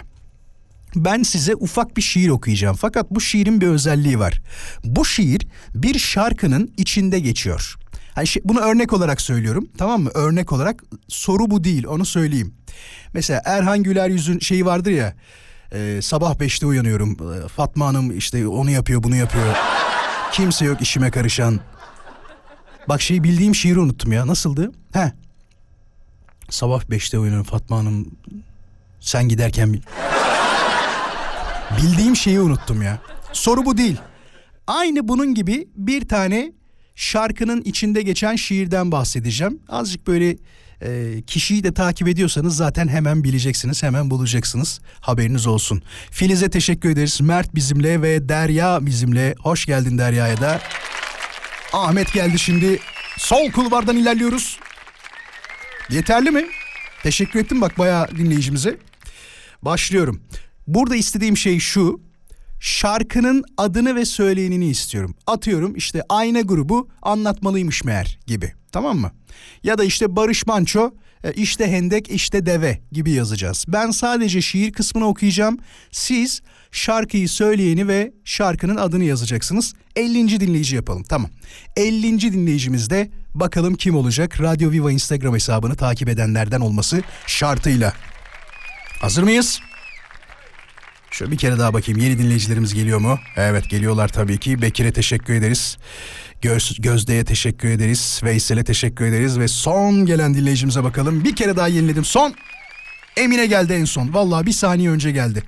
Ben size ufak bir şiir okuyacağım. Fakat bu şiirin bir özelliği var. Bu şiir bir şarkının içinde geçiyor. Hani şey, bunu örnek olarak söylüyorum tamam mı? Örnek olarak soru bu değil onu söyleyeyim. Mesela Erhan Güler yüzün şeyi vardır ya. e, sabah beşte uyanıyorum. E, Fatma Hanım işte onu yapıyor bunu yapıyor. Kimse yok işime karışan. Bak şey bildiğim şiiri unuttum ya. Nasıldı? He. Sabah beşte uyanıyorum Fatma Hanım. Sen giderken... bil- Bildiğim şeyi unuttum ya. Soru bu değil. Aynı bunun gibi bir tane şarkının içinde geçen şiirden bahsedeceğim. Azıcık böyle e, kişiyi de takip ediyorsanız zaten hemen bileceksiniz, hemen bulacaksınız. Haberiniz olsun. Filiz'e teşekkür ederiz. Mert bizimle ve Derya bizimle. Hoş geldin Derya'ya da. Ahmet geldi şimdi. Sol kulvardan ilerliyoruz. Yeterli mi? Teşekkür ettim bak bayağı dinleyicimize. Başlıyorum. Burada istediğim şey şu. Şarkının adını ve söyleyenini istiyorum. Atıyorum işte Ayna grubu anlatmalıymış meğer gibi. Tamam mı? Ya da işte Barış Manço e, işte hendek işte deve gibi yazacağız. Ben sadece şiir kısmını okuyacağım. Siz şarkıyı söyleyeni ve şarkının adını yazacaksınız. 50. dinleyici yapalım. Tamam. 50. dinleyicimiz de bakalım kim olacak? Radyo Viva Instagram hesabını takip edenlerden olması şartıyla. Hazır mıyız? Şöyle bir kere daha bakayım yeni dinleyicilerimiz geliyor mu? Evet geliyorlar tabii ki. Bekir'e teşekkür ederiz. Göz, Gözde'ye teşekkür ederiz. Veysel'e teşekkür ederiz. Ve son gelen dinleyicimize bakalım. Bir kere daha yeniledim. Son. Emine geldi en son. Vallahi bir saniye önce geldi.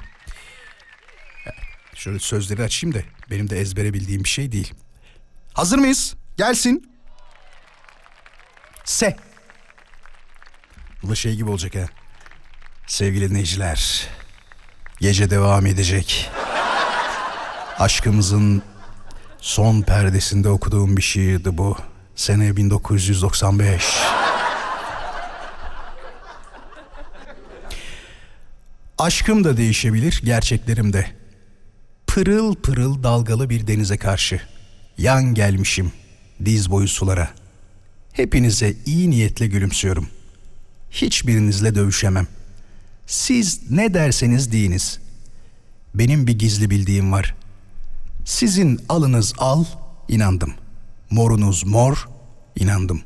Şöyle sözleri açayım da benim de ezbere bildiğim bir şey değil. Hazır mıyız? Gelsin. Se. Bu da şey gibi olacak ha. Sevgili dinleyiciler. Gece devam edecek. Aşkımızın son perdesinde okuduğum bir şiirdi bu. Sene 1995. Aşkım da değişebilir, gerçeklerim de. Pırıl pırıl dalgalı bir denize karşı. Yan gelmişim diz boyu sulara. Hepinize iyi niyetle gülümsüyorum. Hiçbirinizle dövüşemem. Siz ne derseniz deyiniz. Benim bir gizli bildiğim var. Sizin alınız al, inandım. Morunuz mor, inandım.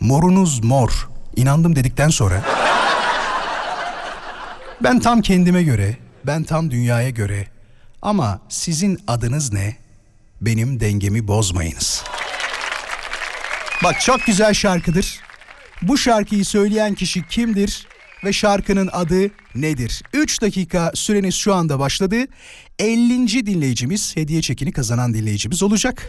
Morunuz mor, inandım dedikten sonra ben tam kendime göre, ben tam dünyaya göre ama sizin adınız ne? Benim dengemi bozmayınız. Bak çok güzel şarkıdır. Bu şarkıyı söyleyen kişi kimdir ve şarkının adı nedir? 3 dakika süreniz şu anda başladı. 50. dinleyicimiz, hediye çekini kazanan dinleyicimiz olacak.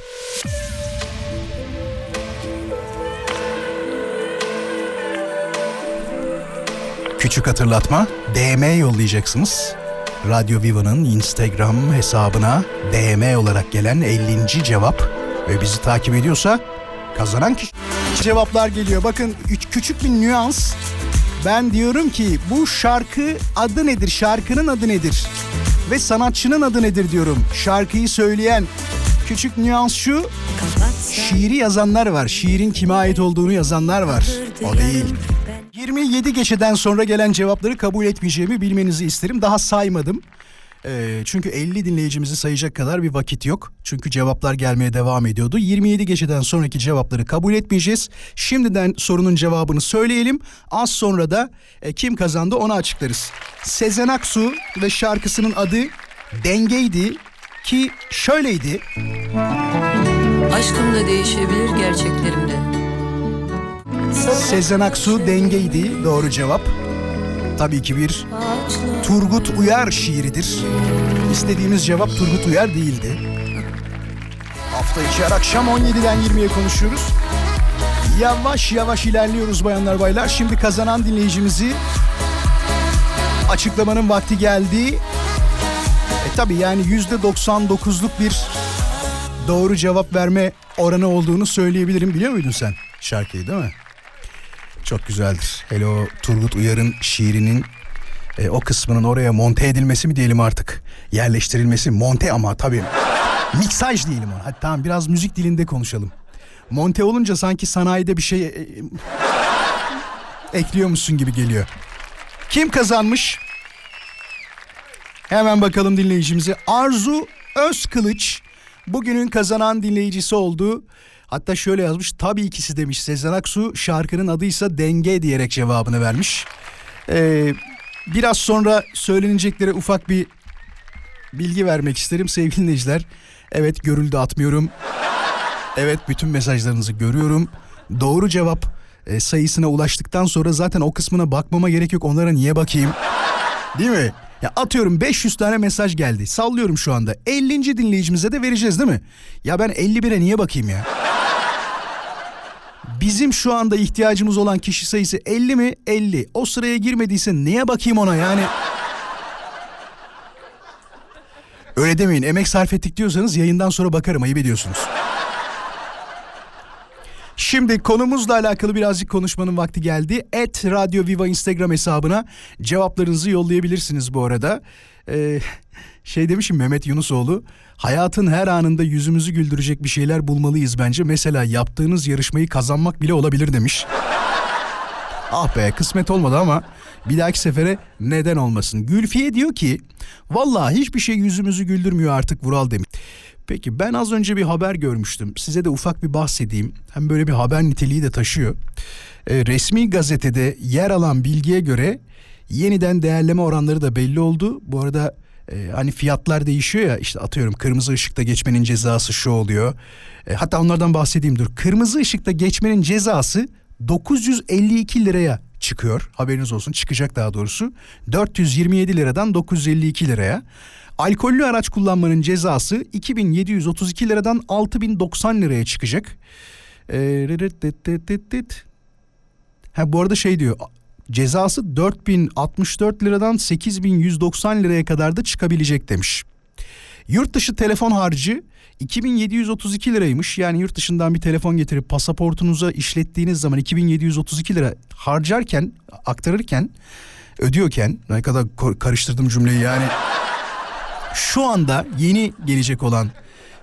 Küçük hatırlatma, DM yollayacaksınız. Radyo Viva'nın Instagram hesabına DM olarak gelen 50. cevap ve bizi takip ediyorsa kazanan kişi. Cevaplar geliyor. Bakın üç, küçük bir nüans. Ben diyorum ki bu şarkı adı nedir? Şarkının adı nedir? Ve sanatçının adı nedir diyorum. Şarkıyı söyleyen küçük nüans şu. Şiiri yazanlar var. Şiirin kime ait olduğunu yazanlar var. O değil. 27 geçeden sonra gelen cevapları kabul etmeyeceğimi bilmenizi isterim. Daha saymadım. Ee, çünkü 50 dinleyicimizi sayacak kadar bir vakit yok. Çünkü cevaplar gelmeye devam ediyordu. 27 geçeden sonraki cevapları kabul etmeyeceğiz. Şimdiden sorunun cevabını söyleyelim. Az sonra da e, kim kazandı onu açıklarız. Sezen Aksu ve şarkısının adı Dengeydi ki şöyleydi. Aşkım da değişebilir gerçeklerimde. Sezen Aksu Dengeydi doğru cevap. Tabii ki bir Turgut Uyar şiiridir. İstediğimiz cevap Turgut Uyar değildi. Hafta içi her akşam 17'den 20'ye konuşuyoruz. Yavaş yavaş ilerliyoruz bayanlar baylar. Şimdi kazanan dinleyicimizi açıklamanın vakti geldi. E tabi yani %99'luk bir doğru cevap verme oranı olduğunu söyleyebilirim. Biliyor muydun sen şarkıyı değil mi? Çok güzeldir. Hele o Turgut Uyar'ın şiirinin e, o kısmının oraya monte edilmesi mi diyelim artık? Yerleştirilmesi monte ama tabii miksaj diyelim ona. Hadi tamam biraz müzik dilinde konuşalım. Monte olunca sanki sanayide bir şey e, e, ekliyormuşsun gibi geliyor. Kim kazanmış? Hemen bakalım dinleyicimize. Arzu Özkılıç bugünün kazanan dinleyicisi oldu. Hatta şöyle yazmış tabii ikisi demiş Sezen Aksu şarkının adıysa Denge diyerek cevabını vermiş. Ee, biraz sonra söyleneceklere ufak bir bilgi vermek isterim sevgili dinleyiciler. Evet görüldü atmıyorum. Evet bütün mesajlarınızı görüyorum. Doğru cevap e, sayısına ulaştıktan sonra zaten o kısmına bakmama gerek yok. Onlara niye bakayım? Değil mi? Ya atıyorum 500 tane mesaj geldi. Sallıyorum şu anda. 50. dinleyicimize de vereceğiz değil mi? Ya ben 51'e niye bakayım ya? Bizim şu anda ihtiyacımız olan kişi sayısı 50 mi? 50. O sıraya girmediyse neye bakayım ona yani? Öyle demeyin. Emek sarf ettik diyorsanız yayından sonra bakarım. Ayıp ediyorsunuz. Şimdi konumuzla alakalı birazcık konuşmanın vakti geldi. Et Radyo Viva Instagram hesabına cevaplarınızı yollayabilirsiniz bu arada. Ee, şey demişim Mehmet Yunusoğlu. Hayatın her anında yüzümüzü güldürecek bir şeyler bulmalıyız bence. Mesela yaptığınız yarışmayı kazanmak bile olabilir demiş. ah be kısmet olmadı ama bir dahaki sefere neden olmasın. Gülfiye diyor ki vallahi hiçbir şey yüzümüzü güldürmüyor artık Vural demiş. Peki ben az önce bir haber görmüştüm. Size de ufak bir bahsedeyim. Hem böyle bir haber niteliği de taşıyor. E, resmi gazetede yer alan bilgiye göre yeniden değerleme oranları da belli oldu. Bu arada e, hani fiyatlar değişiyor ya işte atıyorum kırmızı ışıkta geçmenin cezası şu oluyor. E, hatta onlardan bahsedeyim dur. Kırmızı ışıkta geçmenin cezası 952 liraya çıkıyor. Haberiniz olsun çıkacak daha doğrusu. 427 liradan 952 liraya. Alkollü araç kullanmanın cezası 2732 liradan 6090 liraya çıkacak. Ee, ha bu arada şey diyor cezası 4064 liradan 8190 liraya kadar da çıkabilecek demiş. Yurt dışı telefon harcı 2732 liraymış. Yani yurt dışından bir telefon getirip pasaportunuza işlettiğiniz zaman 2732 lira harcarken, aktarırken, ödüyorken ne kadar karıştırdım cümleyi yani Şu anda yeni gelecek olan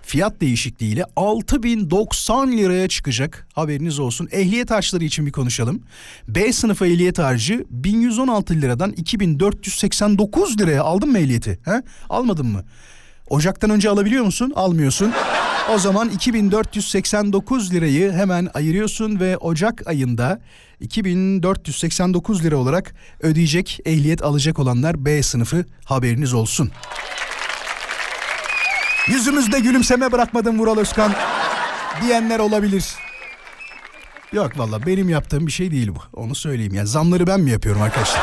fiyat değişikliğiyle 6090 liraya çıkacak. Haberiniz olsun. Ehliyet harçları için bir konuşalım. B sınıfı ehliyet harcı 1116 liradan 2489 liraya aldın mı ehliyeti? He? Almadın mı? Ocaktan önce alabiliyor musun? Almıyorsun. O zaman 2489 lirayı hemen ayırıyorsun ve Ocak ayında 2489 lira olarak ödeyecek ehliyet alacak olanlar B sınıfı haberiniz olsun. Yüzümüzde gülümseme bırakmadın Vural Özkan diyenler olabilir. Yok valla benim yaptığım bir şey değil bu. Onu söyleyeyim. Yani zamları ben mi yapıyorum arkadaşlar?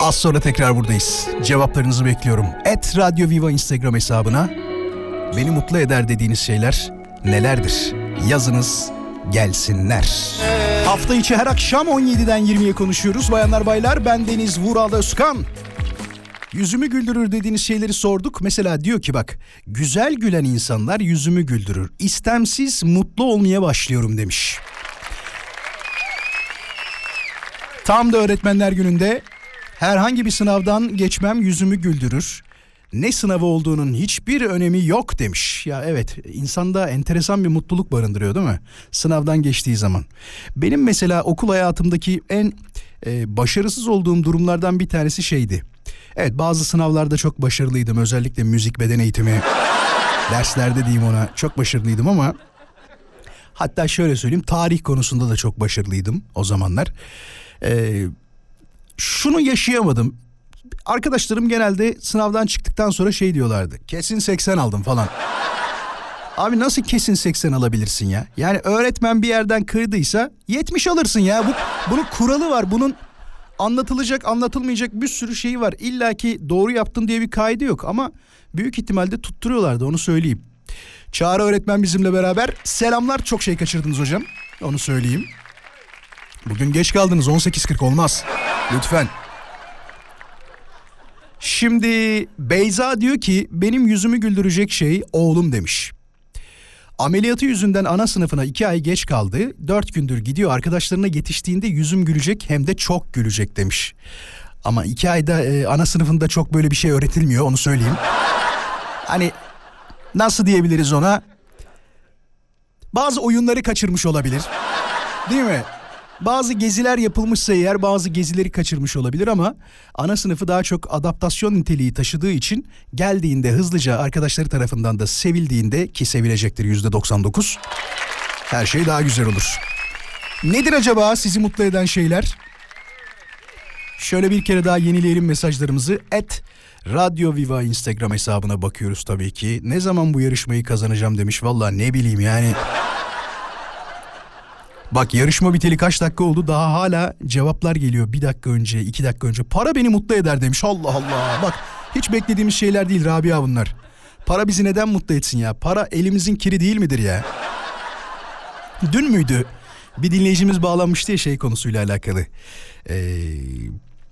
Az sonra tekrar buradayız. Cevaplarınızı bekliyorum. Et Radyo Viva Instagram hesabına. Beni mutlu eder dediğiniz şeyler nelerdir? Yazınız gelsinler. Hafta içi her akşam 17'den 20'ye konuşuyoruz. Bayanlar baylar ben Deniz Vural Özkan. Yüzümü güldürür dediğiniz şeyleri sorduk. Mesela diyor ki bak güzel gülen insanlar yüzümü güldürür. İstemsiz mutlu olmaya başlıyorum demiş. Tam da öğretmenler gününde herhangi bir sınavdan geçmem yüzümü güldürür. Ne sınavı olduğunun hiçbir önemi yok demiş. Ya evet insanda enteresan bir mutluluk barındırıyor değil mi? Sınavdan geçtiği zaman. Benim mesela okul hayatımdaki en e, başarısız olduğum durumlardan bir tanesi şeydi. Evet bazı sınavlarda çok başarılıydım. Özellikle müzik beden eğitimi derslerde diyeyim ona çok başarılıydım ama hatta şöyle söyleyeyim tarih konusunda da çok başarılıydım o zamanlar. Ee, şunu yaşayamadım. Arkadaşlarım genelde sınavdan çıktıktan sonra şey diyorlardı. Kesin 80 aldım falan. Abi nasıl kesin 80 alabilirsin ya? Yani öğretmen bir yerden kırdıysa 70 alırsın ya. Bu, bunun kuralı var. Bunun anlatılacak anlatılmayacak bir sürü şey var. İlla ki doğru yaptın diye bir kaydı yok ama büyük ihtimalle tutturuyorlardı onu söyleyeyim. Çağrı öğretmen bizimle beraber. Selamlar çok şey kaçırdınız hocam. Onu söyleyeyim. Bugün geç kaldınız 18.40 olmaz. Lütfen. Şimdi Beyza diyor ki benim yüzümü güldürecek şey oğlum demiş. Ameliyatı yüzünden ana sınıfına iki ay geç kaldı. Dört gündür gidiyor arkadaşlarına yetiştiğinde yüzüm gülecek hem de çok gülecek demiş. Ama iki ayda e, ana sınıfında çok böyle bir şey öğretilmiyor onu söyleyeyim. Hani nasıl diyebiliriz ona? Bazı oyunları kaçırmış olabilir. Değil mi? Bazı geziler yapılmışsa eğer bazı gezileri kaçırmış olabilir ama ana sınıfı daha çok adaptasyon niteliği taşıdığı için geldiğinde hızlıca arkadaşları tarafından da sevildiğinde ki sevilecektir yüzde 99 her şey daha güzel olur. Nedir acaba sizi mutlu eden şeyler? Şöyle bir kere daha yenileyelim mesajlarımızı. Et Radyo Viva Instagram hesabına bakıyoruz tabii ki. Ne zaman bu yarışmayı kazanacağım demiş. Valla ne bileyim yani. Bak yarışma biteli kaç dakika oldu daha hala cevaplar geliyor. Bir dakika önce, iki dakika önce. Para beni mutlu eder demiş. Allah Allah. Bak hiç beklediğimiz şeyler değil Rabia bunlar. Para bizi neden mutlu etsin ya? Para elimizin kiri değil midir ya? Dün müydü? Bir dinleyicimiz bağlanmıştı ya şey konusuyla alakalı. Ee,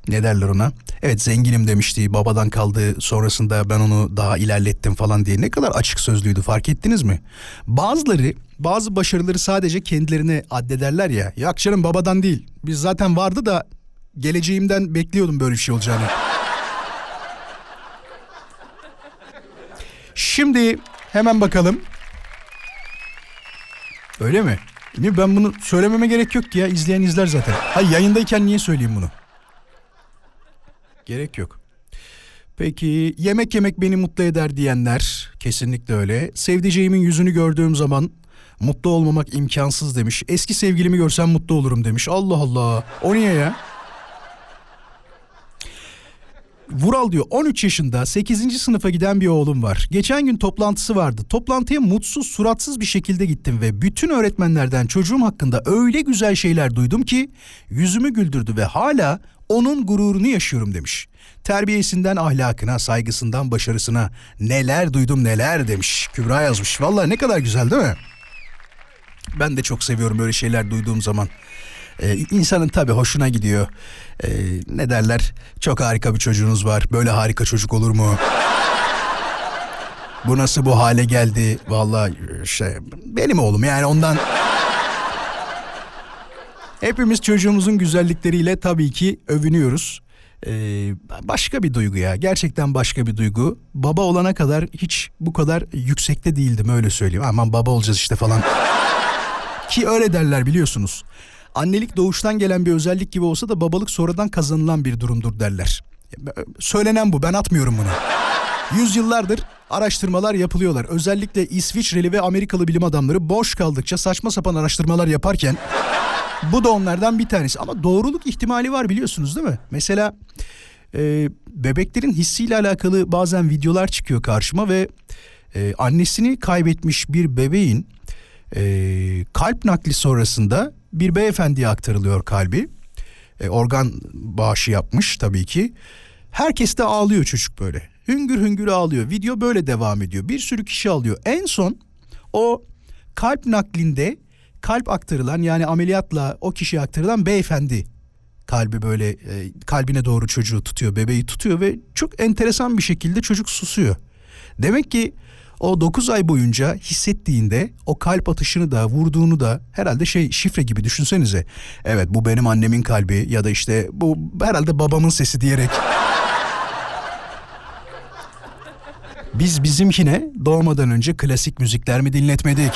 ne derler ona? Evet zenginim demişti babadan kaldı sonrasında ben onu daha ilerlettim falan diye. Ne kadar açık sözlüydü fark ettiniz mi? Bazıları bazı başarıları sadece kendilerine addederler ya. Yok canım babadan değil. Biz zaten vardı da geleceğimden bekliyordum böyle bir şey olacağını. Şimdi hemen bakalım. Öyle mi? Niye ben bunu söylememe gerek yok ki ya izleyen izler zaten. Hay yayındayken niye söyleyeyim bunu? Gerek yok. Peki yemek yemek beni mutlu eder diyenler kesinlikle öyle. Sevdiceğimin yüzünü gördüğüm zaman mutlu olmamak imkansız demiş. Eski sevgilimi görsem mutlu olurum demiş. Allah Allah. O niye ya? Vural diyor 13 yaşında 8. sınıfa giden bir oğlum var. Geçen gün toplantısı vardı. Toplantıya mutsuz suratsız bir şekilde gittim ve bütün öğretmenlerden çocuğum hakkında öyle güzel şeyler duydum ki yüzümü güldürdü ve hala onun gururunu yaşıyorum demiş. Terbiyesinden ahlakına, saygısından başarısına neler duydum neler demiş. Kübra yazmış. Vallahi ne kadar güzel değil mi? Ben de çok seviyorum böyle şeyler duyduğum zaman. Ee, insanın tabii hoşuna gidiyor. Ee, ne derler? Çok harika bir çocuğunuz var. Böyle harika çocuk olur mu? bu nasıl bu hale geldi? Vallahi şey benim oğlum yani ondan Hepimiz çocuğumuzun güzellikleriyle tabii ki övünüyoruz. Ee, başka bir duygu ya. Gerçekten başka bir duygu. Baba olana kadar hiç bu kadar yüksekte değildim öyle söyleyeyim. Aman baba olacağız işte falan. Ki öyle derler biliyorsunuz. Annelik doğuştan gelen bir özellik gibi olsa da babalık sonradan kazanılan bir durumdur derler. Söylenen bu ben atmıyorum bunu. Yüzyıllardır araştırmalar yapılıyorlar. Özellikle İsviçreli ve Amerikalı bilim adamları boş kaldıkça saçma sapan araştırmalar yaparken bu da onlardan bir tanesi. Ama doğruluk ihtimali var biliyorsunuz değil mi? Mesela e, bebeklerin hissiyle alakalı bazen videolar çıkıyor karşıma ve e, annesini kaybetmiş bir bebeğin e, kalp nakli sonrasında bir beyefendiye aktarılıyor kalbi. E, organ bağışı yapmış tabii ki. Herkes de ağlıyor çocuk böyle. Hüngür hüngür ağlıyor. Video böyle devam ediyor. Bir sürü kişi alıyor. En son o kalp naklinde kalp aktarılan yani ameliyatla o kişiye aktarılan beyefendi kalbi böyle e, kalbine doğru çocuğu tutuyor, bebeği tutuyor ve çok enteresan bir şekilde çocuk susuyor. Demek ki o 9 ay boyunca hissettiğinde o kalp atışını da vurduğunu da herhalde şey şifre gibi düşünsenize. Evet bu benim annemin kalbi ya da işte bu herhalde babamın sesi diyerek. Biz bizimkine doğmadan önce klasik müzikler mi dinletmedik?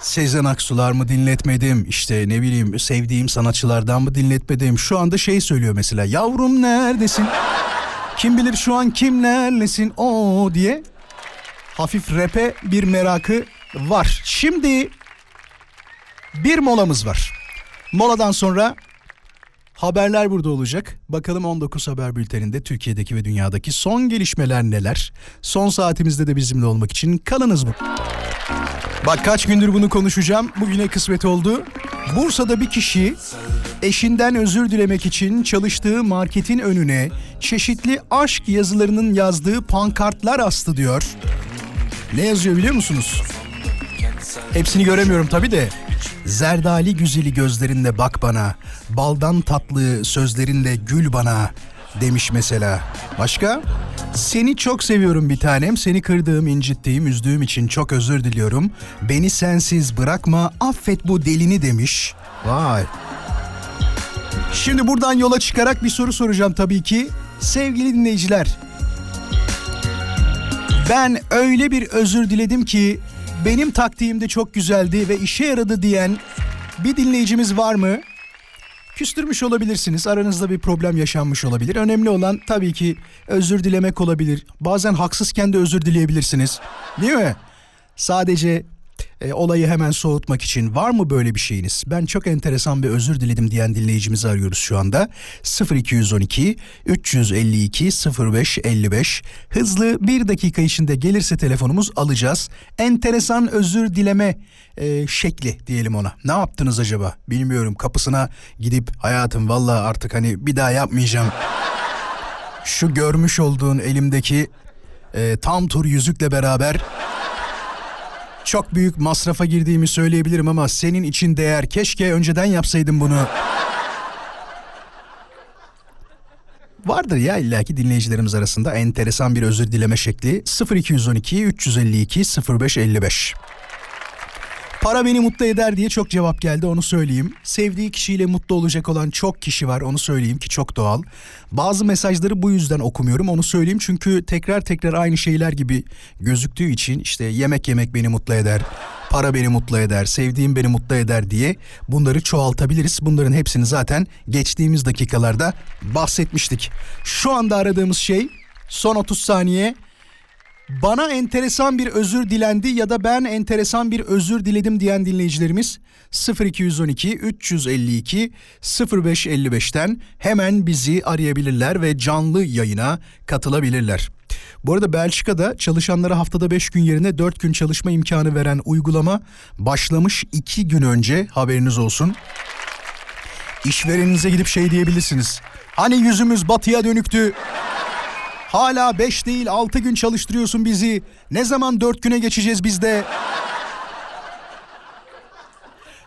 Sezen Aksular mı dinletmedim işte ne bileyim sevdiğim sanatçılardan mı dinletmedim şu anda şey söylüyor mesela yavrum neredesin kim bilir şu an kimlerlesin o diye hafif rap'e bir merakı var. Şimdi bir molamız var. Moladan sonra haberler burada olacak. Bakalım 19 haber bülteninde Türkiye'deki ve dünyadaki son gelişmeler neler? Son saatimizde de bizimle olmak için kalınız mı? Bak kaç gündür bunu konuşacağım. Bugüne kısmet oldu. Bursa'da bir kişi eşinden özür dilemek için çalıştığı marketin önüne çeşitli aşk yazılarının yazdığı pankartlar astı diyor. Ne yazıyor biliyor musunuz? Hepsini göremiyorum tabi de. Zerdali güzeli gözlerinle bak bana, baldan tatlı sözlerinle gül bana demiş mesela. Başka? Seni çok seviyorum bir tanem. Seni kırdığım, incittiğim, üzdüğüm için çok özür diliyorum. Beni sensiz bırakma, affet bu delini demiş. Vay. Şimdi buradan yola çıkarak bir soru soracağım tabii ki. Sevgili dinleyiciler. Ben öyle bir özür diledim ki benim taktiğim de çok güzeldi ve işe yaradı diyen bir dinleyicimiz var mı? Küstürmüş olabilirsiniz. Aranızda bir problem yaşanmış olabilir. Önemli olan tabii ki özür dilemek olabilir. Bazen haksızken de özür dileyebilirsiniz. Değil mi? Sadece e, olayı hemen soğutmak için var mı böyle bir şeyiniz? Ben çok enteresan bir özür diledim diyen dinleyicimizi arıyoruz şu anda. 0212 352 0555 hızlı bir dakika içinde gelirse telefonumuz alacağız. Enteresan özür dileme e, şekli diyelim ona. Ne yaptınız acaba? Bilmiyorum kapısına gidip hayatım valla artık hani bir daha yapmayacağım. Şu görmüş olduğun elimdeki e, tam tur yüzükle beraber çok büyük masrafa girdiğimi söyleyebilirim ama senin için değer. Keşke önceden yapsaydım bunu. Vardır ya illaki dinleyicilerimiz arasında enteresan bir özür dileme şekli. 0212 352 0555. Para beni mutlu eder diye çok cevap geldi onu söyleyeyim. Sevdiği kişiyle mutlu olacak olan çok kişi var onu söyleyeyim ki çok doğal. Bazı mesajları bu yüzden okumuyorum onu söyleyeyim çünkü tekrar tekrar aynı şeyler gibi gözüktüğü için işte yemek yemek beni mutlu eder, para beni mutlu eder, sevdiğim beni mutlu eder diye bunları çoğaltabiliriz. Bunların hepsini zaten geçtiğimiz dakikalarda bahsetmiştik. Şu anda aradığımız şey son 30 saniye bana enteresan bir özür dilendi ya da ben enteresan bir özür diledim diyen dinleyicilerimiz 0212 352 0555'ten hemen bizi arayabilirler ve canlı yayına katılabilirler. Bu arada Belçika'da çalışanlara haftada 5 gün yerine 4 gün çalışma imkanı veren uygulama başlamış 2 gün önce haberiniz olsun. İşvereninize gidip şey diyebilirsiniz. Hani yüzümüz batıya dönüktü. Hala 5 değil 6 gün çalıştırıyorsun bizi. Ne zaman 4 güne geçeceğiz biz de?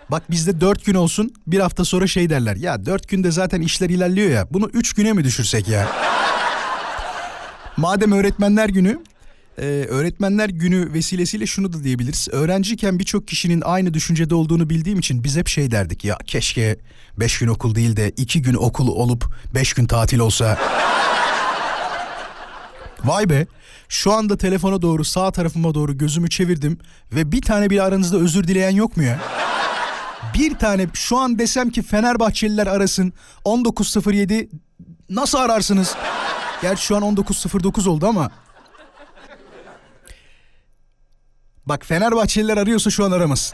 Bak bizde 4 gün olsun bir hafta sonra şey derler. Ya 4 günde zaten işler ilerliyor ya. Bunu 3 güne mi düşürsek ya? Madem öğretmenler günü Ee, öğretmenler günü vesilesiyle şunu da diyebiliriz. Öğrenciyken birçok kişinin aynı düşüncede olduğunu bildiğim için biz hep şey derdik. Ya keşke beş gün okul değil de iki gün okul olup beş gün tatil olsa. Vay be şu anda telefona doğru sağ tarafıma doğru gözümü çevirdim ve bir tane bile aranızda özür dileyen yok mu ya? Bir tane şu an desem ki Fenerbahçeliler arasın 1907 nasıl ararsınız? Gerçi şu an 1909 oldu ama. Bak Fenerbahçeliler arıyorsa şu an aramaz.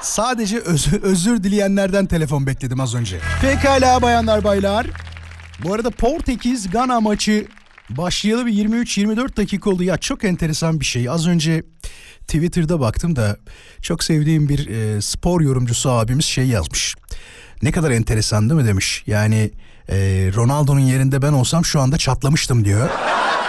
Sadece öz- özür dileyenlerden telefon bekledim az önce. Pekala bayanlar baylar. Bu arada Portekiz Gana maçı başlayalı bir 23-24 dakika oldu. Ya çok enteresan bir şey. Az önce Twitter'da baktım da çok sevdiğim bir e, spor yorumcusu abimiz şey yazmış. Ne kadar enteresan değil mi demiş. Yani e, Ronaldo'nun yerinde ben olsam şu anda çatlamıştım diyor.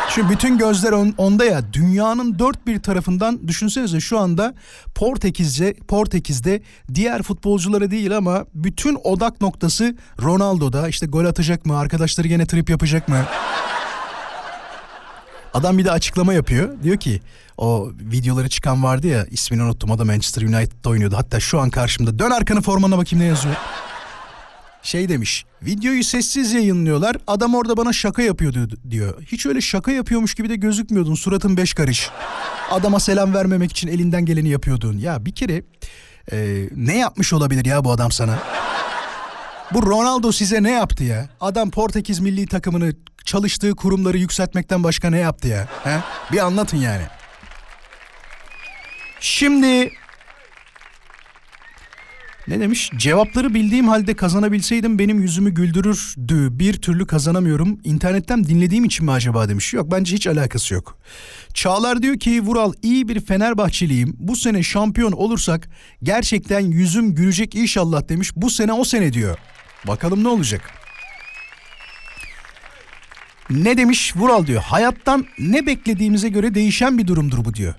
Çünkü bütün gözler on, onda ya dünyanın dört bir tarafından düşünsenize şu anda Portekizce Portekiz'de diğer futbolcuları değil ama bütün odak noktası Ronaldo'da işte gol atacak mı arkadaşları gene trip yapacak mı? Adam bir de açıklama yapıyor. Diyor ki o videoları çıkan vardı ya ismini unuttum o da Manchester United'da oynuyordu. Hatta şu an karşımda dön arkanı formana bakayım ne yazıyor. <laughs> Şey demiş videoyu sessiz yayınlıyorlar adam orada bana şaka yapıyordu diyor. Hiç öyle şaka yapıyormuş gibi de gözükmüyordun suratın beş karış. Adama selam vermemek için elinden geleni yapıyordun. Ya bir kere e, ne yapmış olabilir ya bu adam sana? Bu Ronaldo size ne yaptı ya? Adam Portekiz milli takımını çalıştığı kurumları yükseltmekten başka ne yaptı ya? He? Bir anlatın yani. Şimdi ne demiş? Cevapları bildiğim halde kazanabilseydim benim yüzümü güldürürdü. Bir türlü kazanamıyorum. İnternetten dinlediğim için mi acaba demiş. Yok bence hiç alakası yok. Çağlar diyor ki Vural iyi bir Fenerbahçeliyim. Bu sene şampiyon olursak gerçekten yüzüm gülecek inşallah demiş. Bu sene o sene diyor. Bakalım ne olacak? Ne demiş Vural diyor. Hayattan ne beklediğimize göre değişen bir durumdur bu diyor.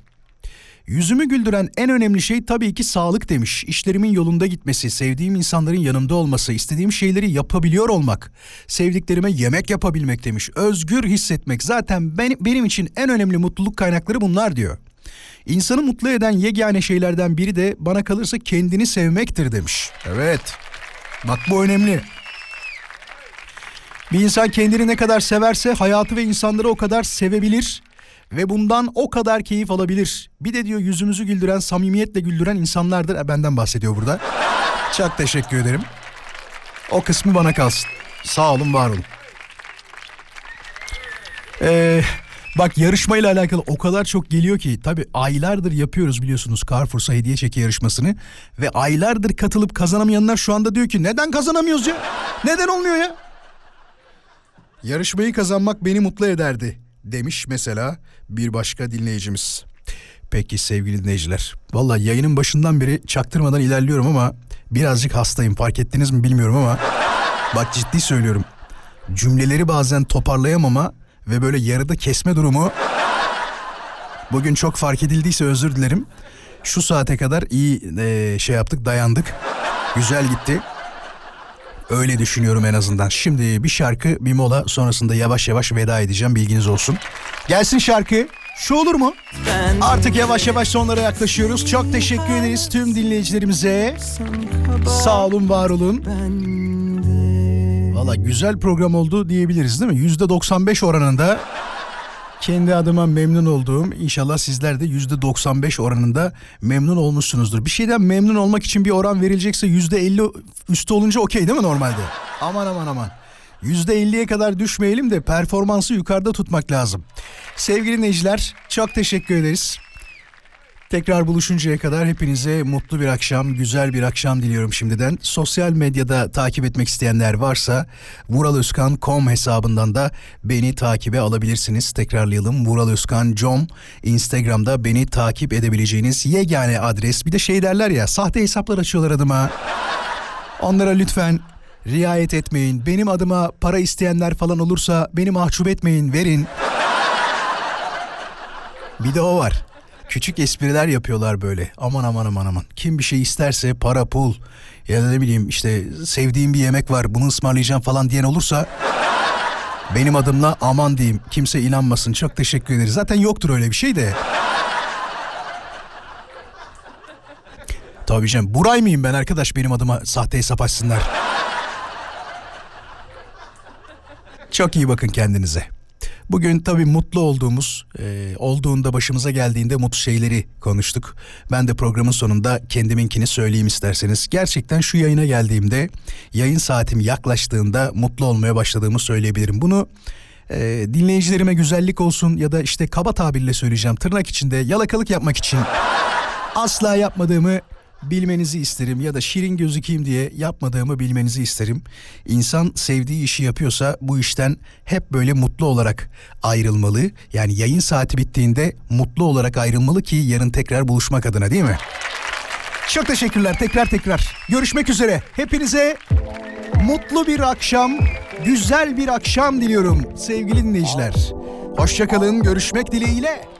Yüzümü güldüren en önemli şey tabii ki sağlık demiş. İşlerimin yolunda gitmesi, sevdiğim insanların yanımda olması, istediğim şeyleri yapabiliyor olmak, sevdiklerime yemek yapabilmek demiş. Özgür hissetmek zaten ben, benim için en önemli mutluluk kaynakları bunlar diyor. İnsanı mutlu eden yegane şeylerden biri de bana kalırsa kendini sevmektir demiş. Evet. Bak bu önemli. Bir insan kendini ne kadar severse hayatı ve insanları o kadar sevebilir ve bundan o kadar keyif alabilir. Bir de diyor yüzümüzü güldüren, samimiyetle güldüren insanlardır. E, benden bahsediyor burada. Çok teşekkür ederim. O kısmı bana kalsın. Sağ olun, var olun. Ee, bak yarışmayla alakalı o kadar çok geliyor ki tabi aylardır yapıyoruz biliyorsunuz Carrefour'sa hediye çeki yarışmasını ve aylardır katılıp kazanamayanlar şu anda diyor ki neden kazanamıyoruz ya? Neden olmuyor ya? Yarışmayı kazanmak beni mutlu ederdi demiş mesela bir başka dinleyicimiz. Peki sevgili dinleyiciler. Valla yayının başından beri çaktırmadan ilerliyorum ama birazcık hastayım fark ettiniz mi bilmiyorum ama bak ciddi söylüyorum. Cümleleri bazen toparlayamama ve böyle yarıda kesme durumu bugün çok fark edildiyse özür dilerim. Şu saate kadar iyi e, şey yaptık dayandık. Güzel gitti. Öyle düşünüyorum en azından. Şimdi bir şarkı bir mola sonrasında yavaş yavaş veda edeceğim bilginiz olsun. Gelsin şarkı. Şu olur mu? Artık yavaş yavaş sonlara yaklaşıyoruz. Çok teşekkür ederiz tüm dinleyicilerimize. Sağ olun, var olun. Valla güzel program oldu diyebiliriz değil mi? Yüzde 95 oranında kendi adıma memnun olduğum inşallah sizler de yüzde 95 oranında memnun olmuşsunuzdur. Bir şeyden memnun olmak için bir oran verilecekse yüzde 50 üstü olunca okey değil mi normalde? Aman aman aman. Yüzde 50'ye kadar düşmeyelim de performansı yukarıda tutmak lazım. Sevgili dinleyiciler çok teşekkür ederiz. Tekrar buluşuncaya kadar hepinize mutlu bir akşam, güzel bir akşam diliyorum şimdiden. Sosyal medyada takip etmek isteyenler varsa vuraloskan.com hesabından da beni takibe alabilirsiniz. Tekrarlayalım vuraloskan.com Instagram'da beni takip edebileceğiniz yegane adres. Bir de şey derler ya sahte hesaplar açıyorlar adıma. Onlara lütfen riayet etmeyin. Benim adıma para isteyenler falan olursa beni mahcup etmeyin, verin. Bir de o var. Küçük espriler yapıyorlar böyle. Aman aman aman aman. Kim bir şey isterse para pul ya da ne bileyim işte sevdiğim bir yemek var bunu ısmarlayacağım falan diyen olursa Benim adımla aman diyeyim kimse inanmasın çok teşekkür ederiz. Zaten yoktur öyle bir şey de. Tabii canım Buray mıyım ben arkadaş benim adıma sahte hesap açsınlar. Çok iyi bakın kendinize. Bugün tabii mutlu olduğumuz, e, olduğunda başımıza geldiğinde mutlu şeyleri konuştuk. Ben de programın sonunda kendiminkini söyleyeyim isterseniz. Gerçekten şu yayına geldiğimde, yayın saatim yaklaştığında mutlu olmaya başladığımı söyleyebilirim. Bunu e, dinleyicilerime güzellik olsun ya da işte kaba tabirle söyleyeceğim tırnak içinde yalakalık yapmak için asla yapmadığımı bilmenizi isterim ya da şirin gözükeyim diye yapmadığımı bilmenizi isterim. İnsan sevdiği işi yapıyorsa bu işten hep böyle mutlu olarak ayrılmalı. Yani yayın saati bittiğinde mutlu olarak ayrılmalı ki yarın tekrar buluşmak adına değil mi? Çok teşekkürler tekrar tekrar. Görüşmek üzere. Hepinize mutlu bir akşam, güzel bir akşam diliyorum sevgili dinleyiciler. Hoşçakalın, görüşmek dileğiyle.